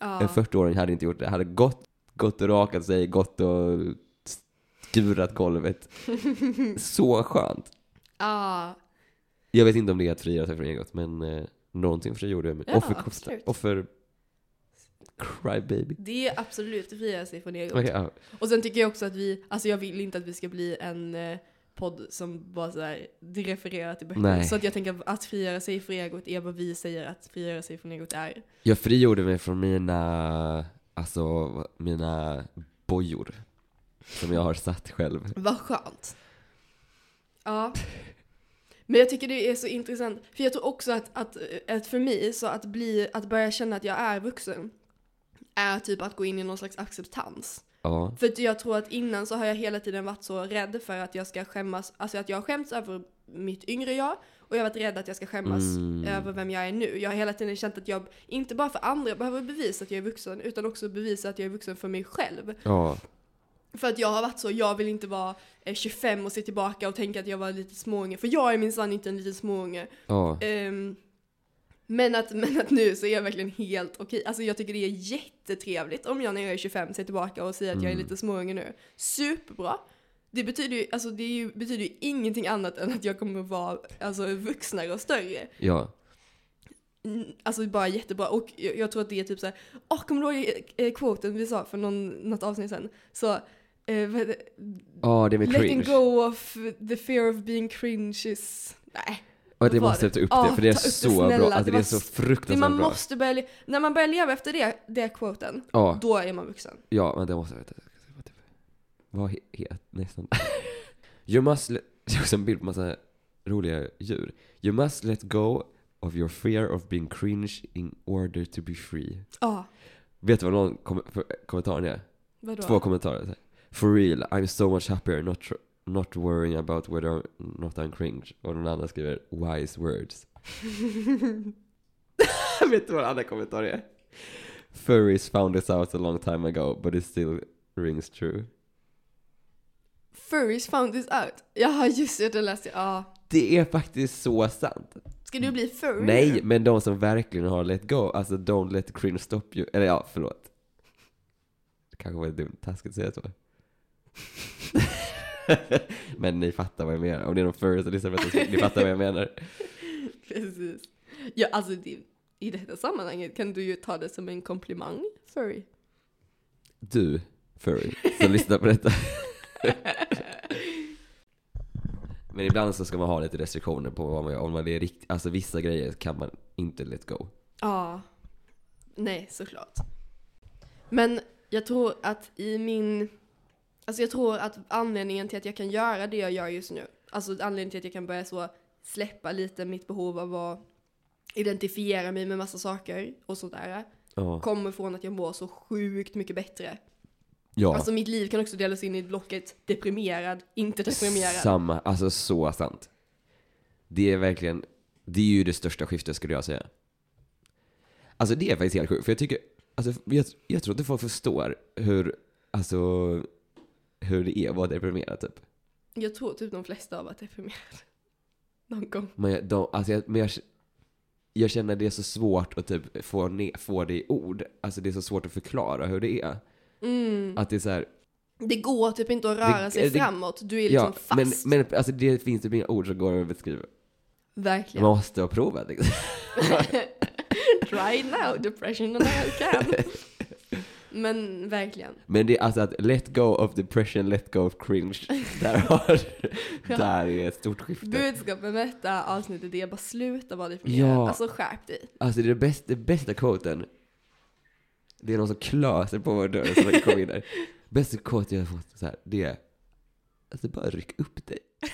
ja. En 40-åring hade inte gjort det. Hade gått, gått och rakat sig, gått och skurat golvet. Så skönt. ja. Jag vet inte om det är att frigöra sig från egot, men eh, någonting för det gjorde jag. Ja, offer, absolut. offer, crybaby. Det är absolut att frigöra sig från egot. Okej, ja. Och sen tycker jag också att vi, alltså jag vill inte att vi ska bli en eh, podd som bara så här, det refererar till böcker. Nej. Så att jag tänker att frigöra sig från egot är vad vi säger att frigöra sig från egot är. Jag frigjorde mig från mina, alltså mina bojor. Som jag har satt själv. Vad skönt. Ja. Men jag tycker det är så intressant, för jag tror också att, att, att för mig, så att, bli, att börja känna att jag är vuxen, är typ att gå in i någon slags acceptans. Ja. För jag tror att innan så har jag hela tiden varit så rädd för att jag ska skämmas, alltså att jag skämts över mitt yngre jag, och jag har varit rädd att jag ska skämmas Mm. över vem jag är nu. Jag har hela tiden känt att jag, inte bara för andra behöver bevisa att jag är vuxen, utan också bevisa att jag är vuxen för mig själv. Ja. För att jag har varit så, jag vill inte vara eh, 25 och se tillbaka och tänka att jag var lite småunge, för jag är minsann inte en liten småunge. Ja. Ehm, men, att, men att nu så är jag verkligen helt okej. Alltså jag tycker det är jättetrevligt om jag när jag är 25 ser tillbaka och säger att jag är Mm. lite småunge nu. Superbra! Det betyder ju, alltså det är ju, betyder ju ingenting annat än att jag kommer att vara alltså, vuxnare och större. Ja. Alltså bara jättebra. Och jag, jag tror att det är typ såhär, åh kommer du ihåg eh, quoten vi sa för någon, något avsnitt sen? Så, eh, vad heter det? Ja, det med Letting cringe. go of the fear of being cringe is... Nej. Och det måste det? ta upp Ja, det, för det är det, så snälla. bra. Alltså Det det, är så Det fruktansvärt man bra. måste börja, när man börjar leva efter det, det quoten, Ja, då är man vuxen. ja, men det måste jag veta. Vad he- het nästan. You must let, det är också en bild på massa roliga djur. You must let go of your fear of being cringe in order to be free. Ja, Vet du vad någon kom, för, kommentaren är? vadå? Två kommentarer. For real, I'm so much happier not, not worrying about whether or not I'm cringe. Och den andra skriver wise words. Vet du vad den andra kommentaren är? Furries found this out a long time ago, but it still rings true. Furries found this out. Jaha, just det, det läste jag. Ja. Det är faktiskt så sant. Ska du bli furry? Nej, men de som verkligen har let go, alltså don't let cringe stop you. Eller ja, förlåt. Det kanske var dumt, taskigt att säga så. men ni fattar vad jag menar. Om det är någon furry som lyssnar på detta, ni fattar vad jag menar. Precis. Ja, alltså det, i detta sammanhanget kan du ju ta det som en komplimang, furry. Du, furry, som lyssnar på detta. Men ibland så ska man ha lite restriktioner på vad man gör. Om man är rikt, alltså vissa grejer kan man inte let go. Ja. Nej, såklart. Men jag tror att i min... Alltså jag tror att anledningen till att jag kan göra det jag gör just nu, alltså anledningen till att jag kan börja så släppa lite mitt behov av att identifiera mig med massa saker och sådär, Ja. kommer från att jag mår så sjukt mycket bättre. Ja. Alltså mitt liv kan också delas in i blocket deprimerad, inte deprimerad. Samma, alltså så sant. Det är verkligen, det är ju det största skiftet skulle jag säga. Alltså det är faktiskt helt sjukt, för jag tycker, alltså jag, jag tror inte folk förstår hur, alltså, hur det är att vara deprimerad typ. Jag tror typ de flesta har varit deprimerade. Någon gång. Men jag, de, alltså jag, men jag, jag känner det är så svårt att typ få, ne, få det i ord. Alltså det är så svårt att förklara hur det är. Mm. Att det är så här, Det går typ inte att röra Det- sig det- framåt, du är liksom ja, men, fast. men alltså det finns typ inga ord som går att beskriva. Verkligen. Man måste ha provat liksom. Try now, depression and I can. Men verkligen. Men det är alltså att let go of depression, let go of cringe. Där, har, Ja. där är ett stort skifte. Budskapet med detta avsnittet är bara sluta vara deprimerad. Ja. Alltså skärp dig. Alltså det, är det, bästa, det bästa quoten, det är någon som klöser på vår dörr som kommer in där. Bästa quote jag har fått så här, det är, alltså bara ryck upp dig.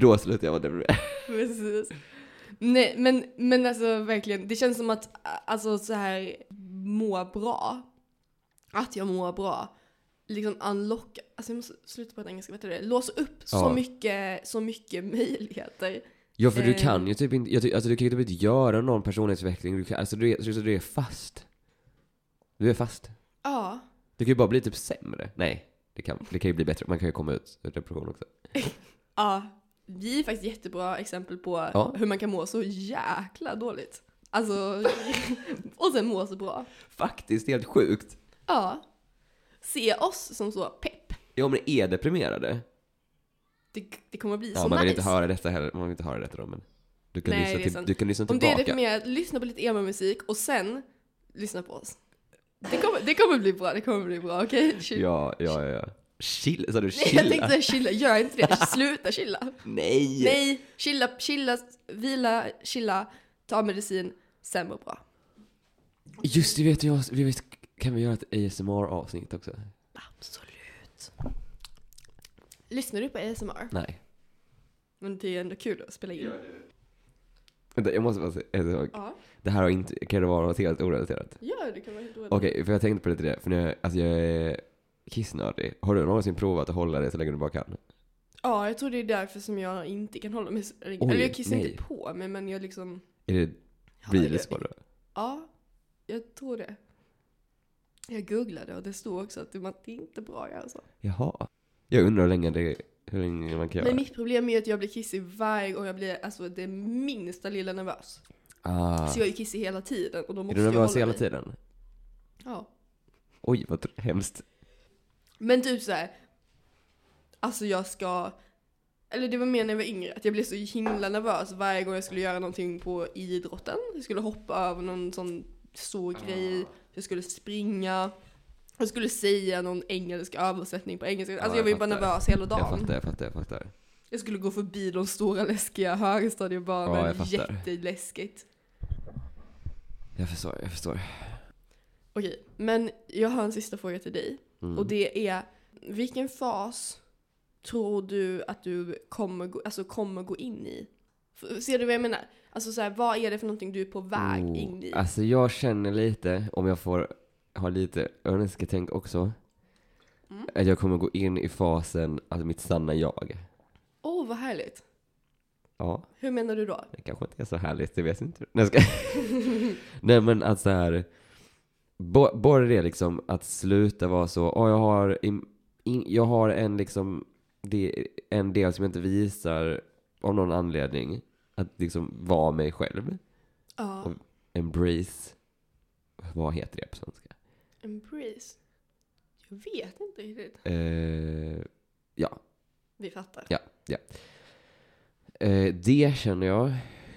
Då slutar jag vara deprimerad. Precis. Nej, men, men alltså verkligen, det känns som att alltså så här må bra, att jag mår bra, liksom unlocka, alltså jag måste sluta på engelska, vet du det? Låsa upp så Ja. mycket, så mycket möjligheter. Ja för du Eh. kan ju typ inte, jag alltså du kan ju typ inte göra någon personlighetsutveckling, du kan, alltså du är, så du är fast. Du är fast. Ja. Du kan ju bara bli typ sämre. Nej, det kan, det kan ju bli bättre. Man kan ju komma ut ur depression också. Ja. Vi är faktiskt jättebra exempel på Ja. hur man kan må så jäkla dåligt. Alltså, och sen må så bra. Faktiskt helt sjukt. Ja. Se oss som så pepp. Ja ni är deprimerade. Det, det kommer bli Ja, så man vill inte höra detta heller, man vill inte höra detta då men. Du kan, Nej, lyssna, det till, sant. du kan lyssna Om du är tillbaka. deprimerad, lyssna på lite emo-musik och sen lyssna på oss. Det kommer, det kommer bli bra, det kommer bli bra, okej? Chill. Ja, ja, ja. Chill, sa du Nej, chilla? jag tänkte chilla, gör inte det. Sluta chilla. Nej! Nej, chilla, chilla, vila, chilla, ta medicin, sen må bra. Just det, vet jag, vi vet, kan vi göra ett ASMR-avsnitt också? Absolut. Lyssnar du på ASMR? Nej. Men det är ändå kul att spela in. Vänta, jag måste bara säga en sak. Ja, Det här har inte, kan det vara något helt orelaterat? ja det kan vara helt oerhört. Okej, för jag tänkte på lite det, för nu, alltså jag är kissnödig. Har du någonsin provat att hålla det så länge du bara kan? Ja, jag tror det är därför som jag inte kan hålla mig så länge. Oj, Eller jag kissar nej. inte på mig, men jag liksom... Är det, Ja, blir det jag- så då? Ja, jag tror det. Jag googlade och det stod också att det var inte bra att göra så. Jaha. Jag undrar hur länge det, hur länge man kan göra Men mitt problem är att jag blir kissig varje gång jag blir, alltså det minsta lilla nervös. Ah. Så jag är kissig hela tiden och då Är måste du jag nervös hålla hela mig. tiden? Ja. Oj, vad tr- hemskt. Men typ så här. Alltså jag ska, eller det var mer när jag var yngre, att jag blev så himla nervös varje gång jag skulle göra någonting på idrotten. Jag skulle hoppa över någon sån stor grej, jag skulle springa, jag skulle säga någon engelsk översättning på engelska. Alltså Ja, jag var ju jag bara nervös hela Jag dagen. fattar, jag fattar, jag fattar. Jag skulle gå förbi de stora läskiga högstadiebarnen, Ja, jag jätteläskigt. Jag förstår, jag förstår. Okej, men jag har en sista fråga till dig. Mm. Och det är, vilken fas tror du att du kommer gå, alltså kommer gå in i? Ser du vad jag menar? Alltså så här, vad är det för någonting du är på väg Oh, in i? Alltså jag känner lite, om jag får ha lite önsketänk också, Mm. att jag kommer gå in i fasen, alltså mitt sanna jag. Åh, oh, vad härligt. Ja, Hur menar du då? det kanske inte är så härligt, det vet jag inte. Nej, ska... Nej men att så här, bara det liksom, att sluta vara så, åh jag har, in, in, jag har en liksom, det, en del som jag inte visar av någon anledning, att liksom vara mig själv. Ja, Och- Embrace, vad heter det på svenska? Embrace. Jag vet inte riktigt. Eh, ja, Vi fattar. Ja. eh, det känner jag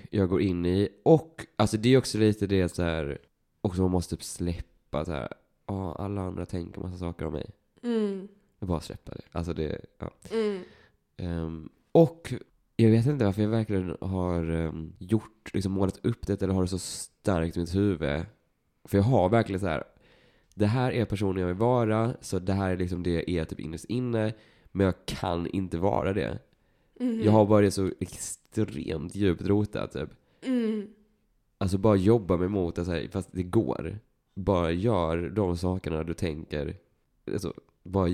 jag går in i. Och alltså det är också lite det så här, också man måste typ släppa så här, ja alla andra tänker massa saker om mig. Mm, Jag bara släppa det. Alltså det, ja. mm, Ehm, och jag vet inte varför jag verkligen har um, gjort, liksom målat upp det eller har det så starkt i mitt huvud. För jag har verkligen så här. Det här är personen jag vill vara, så det här är liksom det jag är typ innerst inne, men jag kan inte vara det. mhm. Jag har bara det så extremt djupt rotat typ. Mm, Alltså bara jobba mig mot det, så här, fast det går. Bara gör de sakerna du tänker. Alltså, bara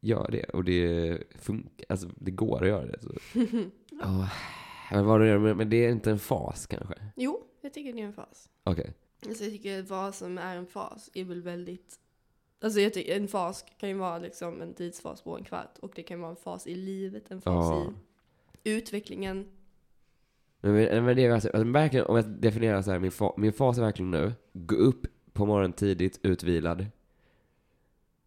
gör det. Och det funkar. Alltså, det går att göra det. Så. Ja, men, vad det är, men, det är inte en fas kanske? jo, jag tycker det är en fas. Okej. Alltså jag tycker vad som är en fas är väl väldigt... Alltså jag tycker en fas kan ju vara liksom en tidsfas på en kvart och det kan vara en fas i livet, en fas Ja. i utvecklingen. Men, men, men det är alltså, alltså, verkligen, om jag definierar så här, min, fa, min fas är verkligen nu, gå upp på morgonen tidigt, utvilad.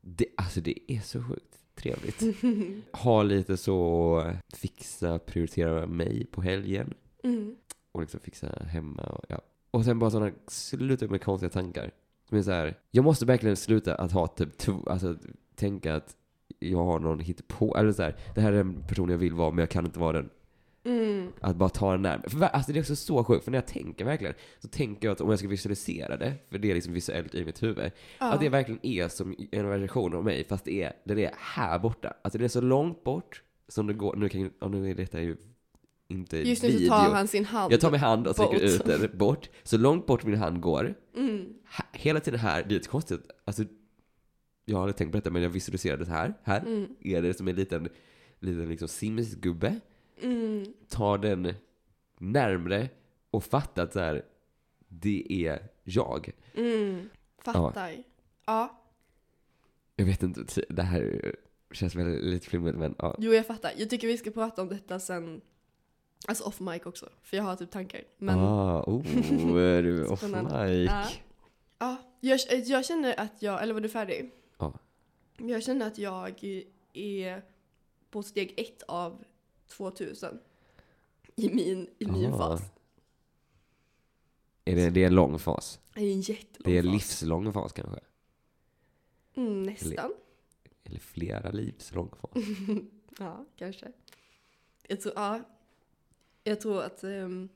Det, alltså det är så sjukt trevligt. Ha lite så, fixa, prioritera mig på helgen. Mm. och liksom fixa hemma och ja. Och sen bara sådana, sluta med konstiga tankar. Som är så här, jag måste verkligen sluta att ha typ, två, alltså tänka att jag har någon på eller så här, det här är den person jag vill vara men jag kan inte vara den. Mm. Att bara ta den närmare. För alltså det är också så sjukt, för när jag tänker verkligen, så tänker jag att om jag ska visualisera det, för det är liksom visuellt i mitt huvud, Ja. att det verkligen är som en version av mig, fast det är, den är här borta. Alltså det är så långt bort som det går, nu kan nu är detta ju inte Just nu så video. tar han sin hand. Jag tar min hand och sträcker ut den bort. Så långt bort min hand går. Mm. Hela tiden här, det är lite konstigt. Alltså, jag har aldrig tänkt på detta, men jag visualiserade det här. Här Mm. är det som en liten, liten liksom Sims-gubbe. Mm. Tar den närmre och fattar att så här, det är jag. Mm. Fattar. Ja. Jag vet inte, det här känns väl lite flummigt, men ja. Jo, jag fattar. Jag tycker vi ska prata om detta sen. Alltså off mic också. För jag har typ tankar. Men Ah, oh, är du off mic? Ja. ja, jag, jag känner att jag, eller var du färdig? Ja. Jag känner att jag är på steg ett av 2000. I min, i min Ah. fas. Är det, det är en lång fas? Det är en jättelång Det är en livslång fas kanske? Mm, nästan. Eller flera livslång fas? Ja, kanske. Jag tror, ja. Jag tror att, ehm,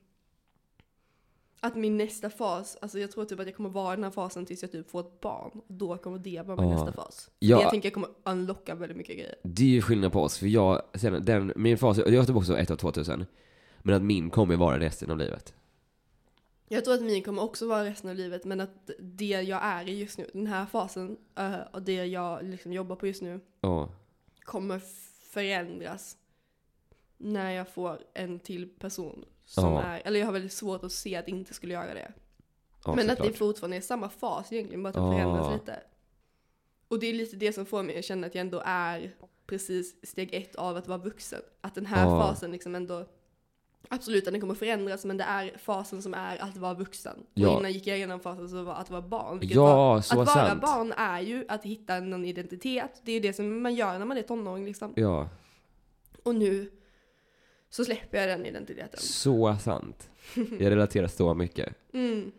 att min nästa fas, alltså jag tror typ att jag kommer vara i den här fasen tills jag typ får ett barn. Och då kommer det vara min Ja. nästa fas. Ja. det Jag tänker jag kommer unlocka väldigt mycket grejer. Det är ju skillnad på oss, för jag, sen, den, min fas, jag har typ också ett av 2000. Men att min kommer vara resten av livet. Jag tror att min kommer också vara resten av livet, men att det jag är i just nu, den här fasen, eh, och det jag liksom jobbar på just nu, Ja. kommer förändras när jag får en till person som Ja. är, eller jag har väldigt svårt att se att inte skulle göra det. ja men att såklart. det fortfarande är samma fas egentligen, bara att det Ja. förändras lite. Och det är lite det som får mig att känna att jag ändå är precis steg ett av att vara vuxen. Att den här fasen liksom ändå, absolut att den kommer förändras, men det är fasen som är att vara vuxen. Och innan gick jag igenom fasen som var att vara barn. Ja, var, att vara sant. barn är ju att hitta någon identitet. Det är det som man gör när man är tonåring liksom. Ja, Och nu så släpper jag den identiteten. så sant. Jag relaterar så mycket. Mm.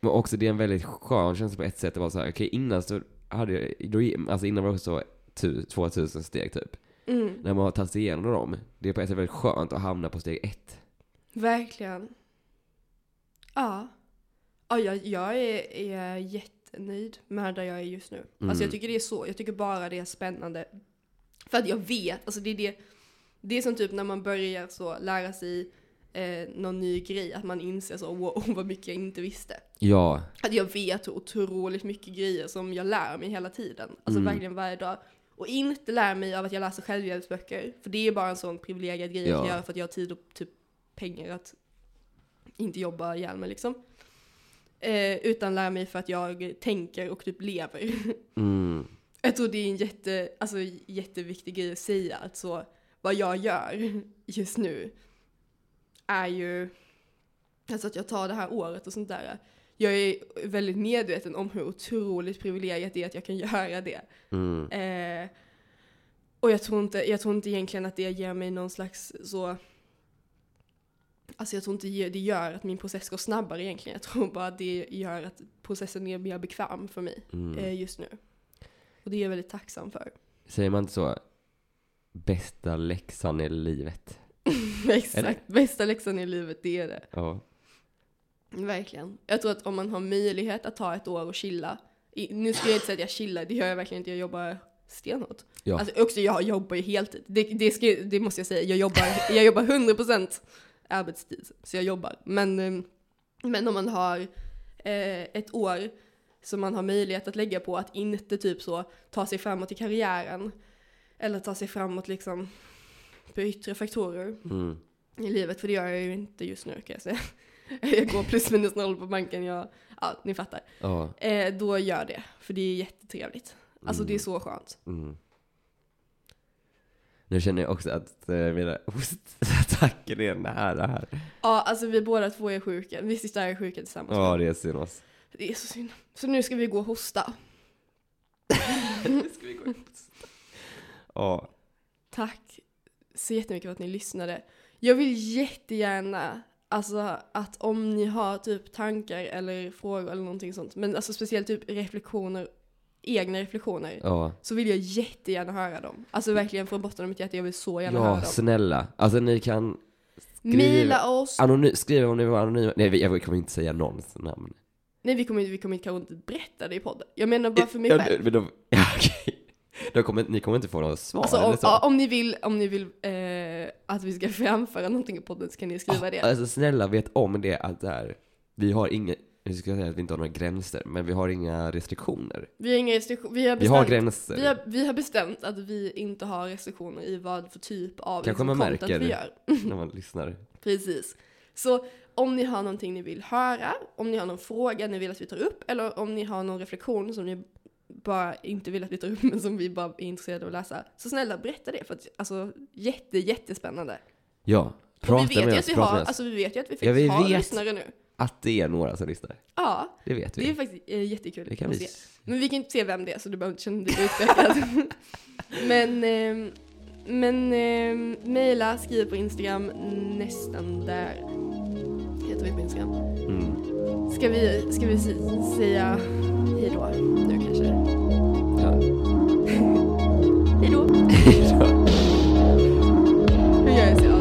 Men också det är en väldigt skön känsla på ett sätt. Det var så här, okej innan så hade jag, då, alltså innan var det så tu, 2000 steg typ. Mm. När man har tagit sig igenom dem, det är på ett sätt väldigt skönt att hamna på steg ett. Verkligen. Ja. Ja, jag, jag är, är jättenöjd med där jag är just nu. Mm. Alltså jag tycker det är så, jag tycker bara det är spännande. För att jag vet, alltså det är det, det är som typ när man börjar så lära sig eh, någon ny grej, att man inser så, wow, vad mycket jag inte visste. Ja, Att jag vet otroligt mycket grejer som jag lär mig hela tiden. Alltså Mm. verkligen varje dag. Och inte lär mig av att jag läser självhjälpsböcker. För det är bara en sån privilegierad grej jag kan Ja. göra för att jag har tid och typ pengar att inte jobba ihjäl mig liksom. Eh, utan lär mig för att jag tänker och typ lever. mm, jag tror det är en jätte, alltså, jätteviktig grej att säga. Att så, vad jag gör just nu är ju, alltså att jag tar det här året och sånt där. Jag är väldigt medveten om hur otroligt privilegierat det är att jag kan göra det. mm, Eh, och jag tror, inte, jag tror inte egentligen att det ger mig någon slags så... Alltså jag tror inte det gör att min process går snabbare egentligen. Jag tror bara att det gör att processen är mer bekväm för mig mm. eh, just nu. Och det är jag väldigt tacksam för. Säger man inte så? Bästa läxan i livet. Exakt, bästa läxan i livet, det är det. Ja. Verkligen. Jag tror att om man har möjlighet att ta ett år och chilla. I, nu ska jag inte säga att jag chillar, det gör jag verkligen inte. Jag jobbar stenhårt. Ja. Alltså också, jag jobbar ju heltid. Det, det, ska, det måste jag säga. Jag jobbar, jag jobbar 100% arbetstid. Så jag jobbar. Men, eh, men om man har eh, ett år som man har möjlighet att lägga på att inte typ så ta sig framåt i karriären. Eller ta sig framåt liksom på yttre faktorer Mm. i livet, för det gör jag ju inte just nu kan jag säga. Jag går plus minus noll på banken, jag, ja ni fattar. Ja. Eh, då gör det, för det är jättetrevligt. Alltså det är Mm. så skönt. Mm. Nu känner jag också att eh, mina hostattacker är nära här. Ja, alltså vi båda två är sjuka. Vi sitter här är sjuka tillsammans. Ja, det är synd oss. Det är så synd. Så nu ska vi gå och hosta. Ska vi gå Ja. Tack så jättemycket för att ni lyssnade. Jag vill jättegärna, alltså att om ni har typ tankar eller frågor eller någonting sånt, men alltså speciellt typ reflektioner, egna reflektioner, Ja. så vill jag jättegärna höra dem. Alltså verkligen från botten av mitt hjärta, jag vill så gärna höra Ja, dem. snälla. Alltså ni kan skriv- Mila oss. anony- skriva om ni vill vara anonyma. Nej, jag kommer inte säga någons namn. Nej, vi kommer, vi kommer inte kanske inte berätta det i podden. Jag menar bara för mig Ja, själv. ja, okej. Kommer, ni kommer inte få något svar Alltså, om, ja, om ni vill, om ni vill eh, att vi ska framföra någonting i podden så kan ni skriva det. Alltså snälla vet om det att det här, vi har inget, Nu ska jag säga att vi inte har några gränser, men vi har inga restriktioner. Vi har inga restriktioner. Vi har Vi har bestämt, gränser. vi har, vi har bestämt att vi inte har restriktioner i vad för typ av Kanske liksom, man märker. vi gör. när man lyssnar. Precis. Så om ni har någonting ni vill höra, om ni har någon fråga ni vill att vi tar upp, eller om ni har någon reflektion som ni bara inte vill att vi tar upp, men som vi bara är intresserade av att läsa. Så snälla berätta det, för att alltså jätte, jättespännande. Ja, prata vi vet med ju oss. att vi har, med oss. alltså vi vet ju att vi faktiskt Ja, vi har vet. lyssnare nu. Att det är några som lyssnar. Ja, Det vet vi. det är faktiskt eh, jättekul det kan att vi. se. Men vi kan inte se vem det är, så du behöver inte känna dig utpekad. men, ehm, men eh, mejla, skriv på Instagram, nästan där heter vi på Instagram. Mm. Ska vi, ska vi säga hej då nu kanske? Ja. hej då. Hur gör jag så?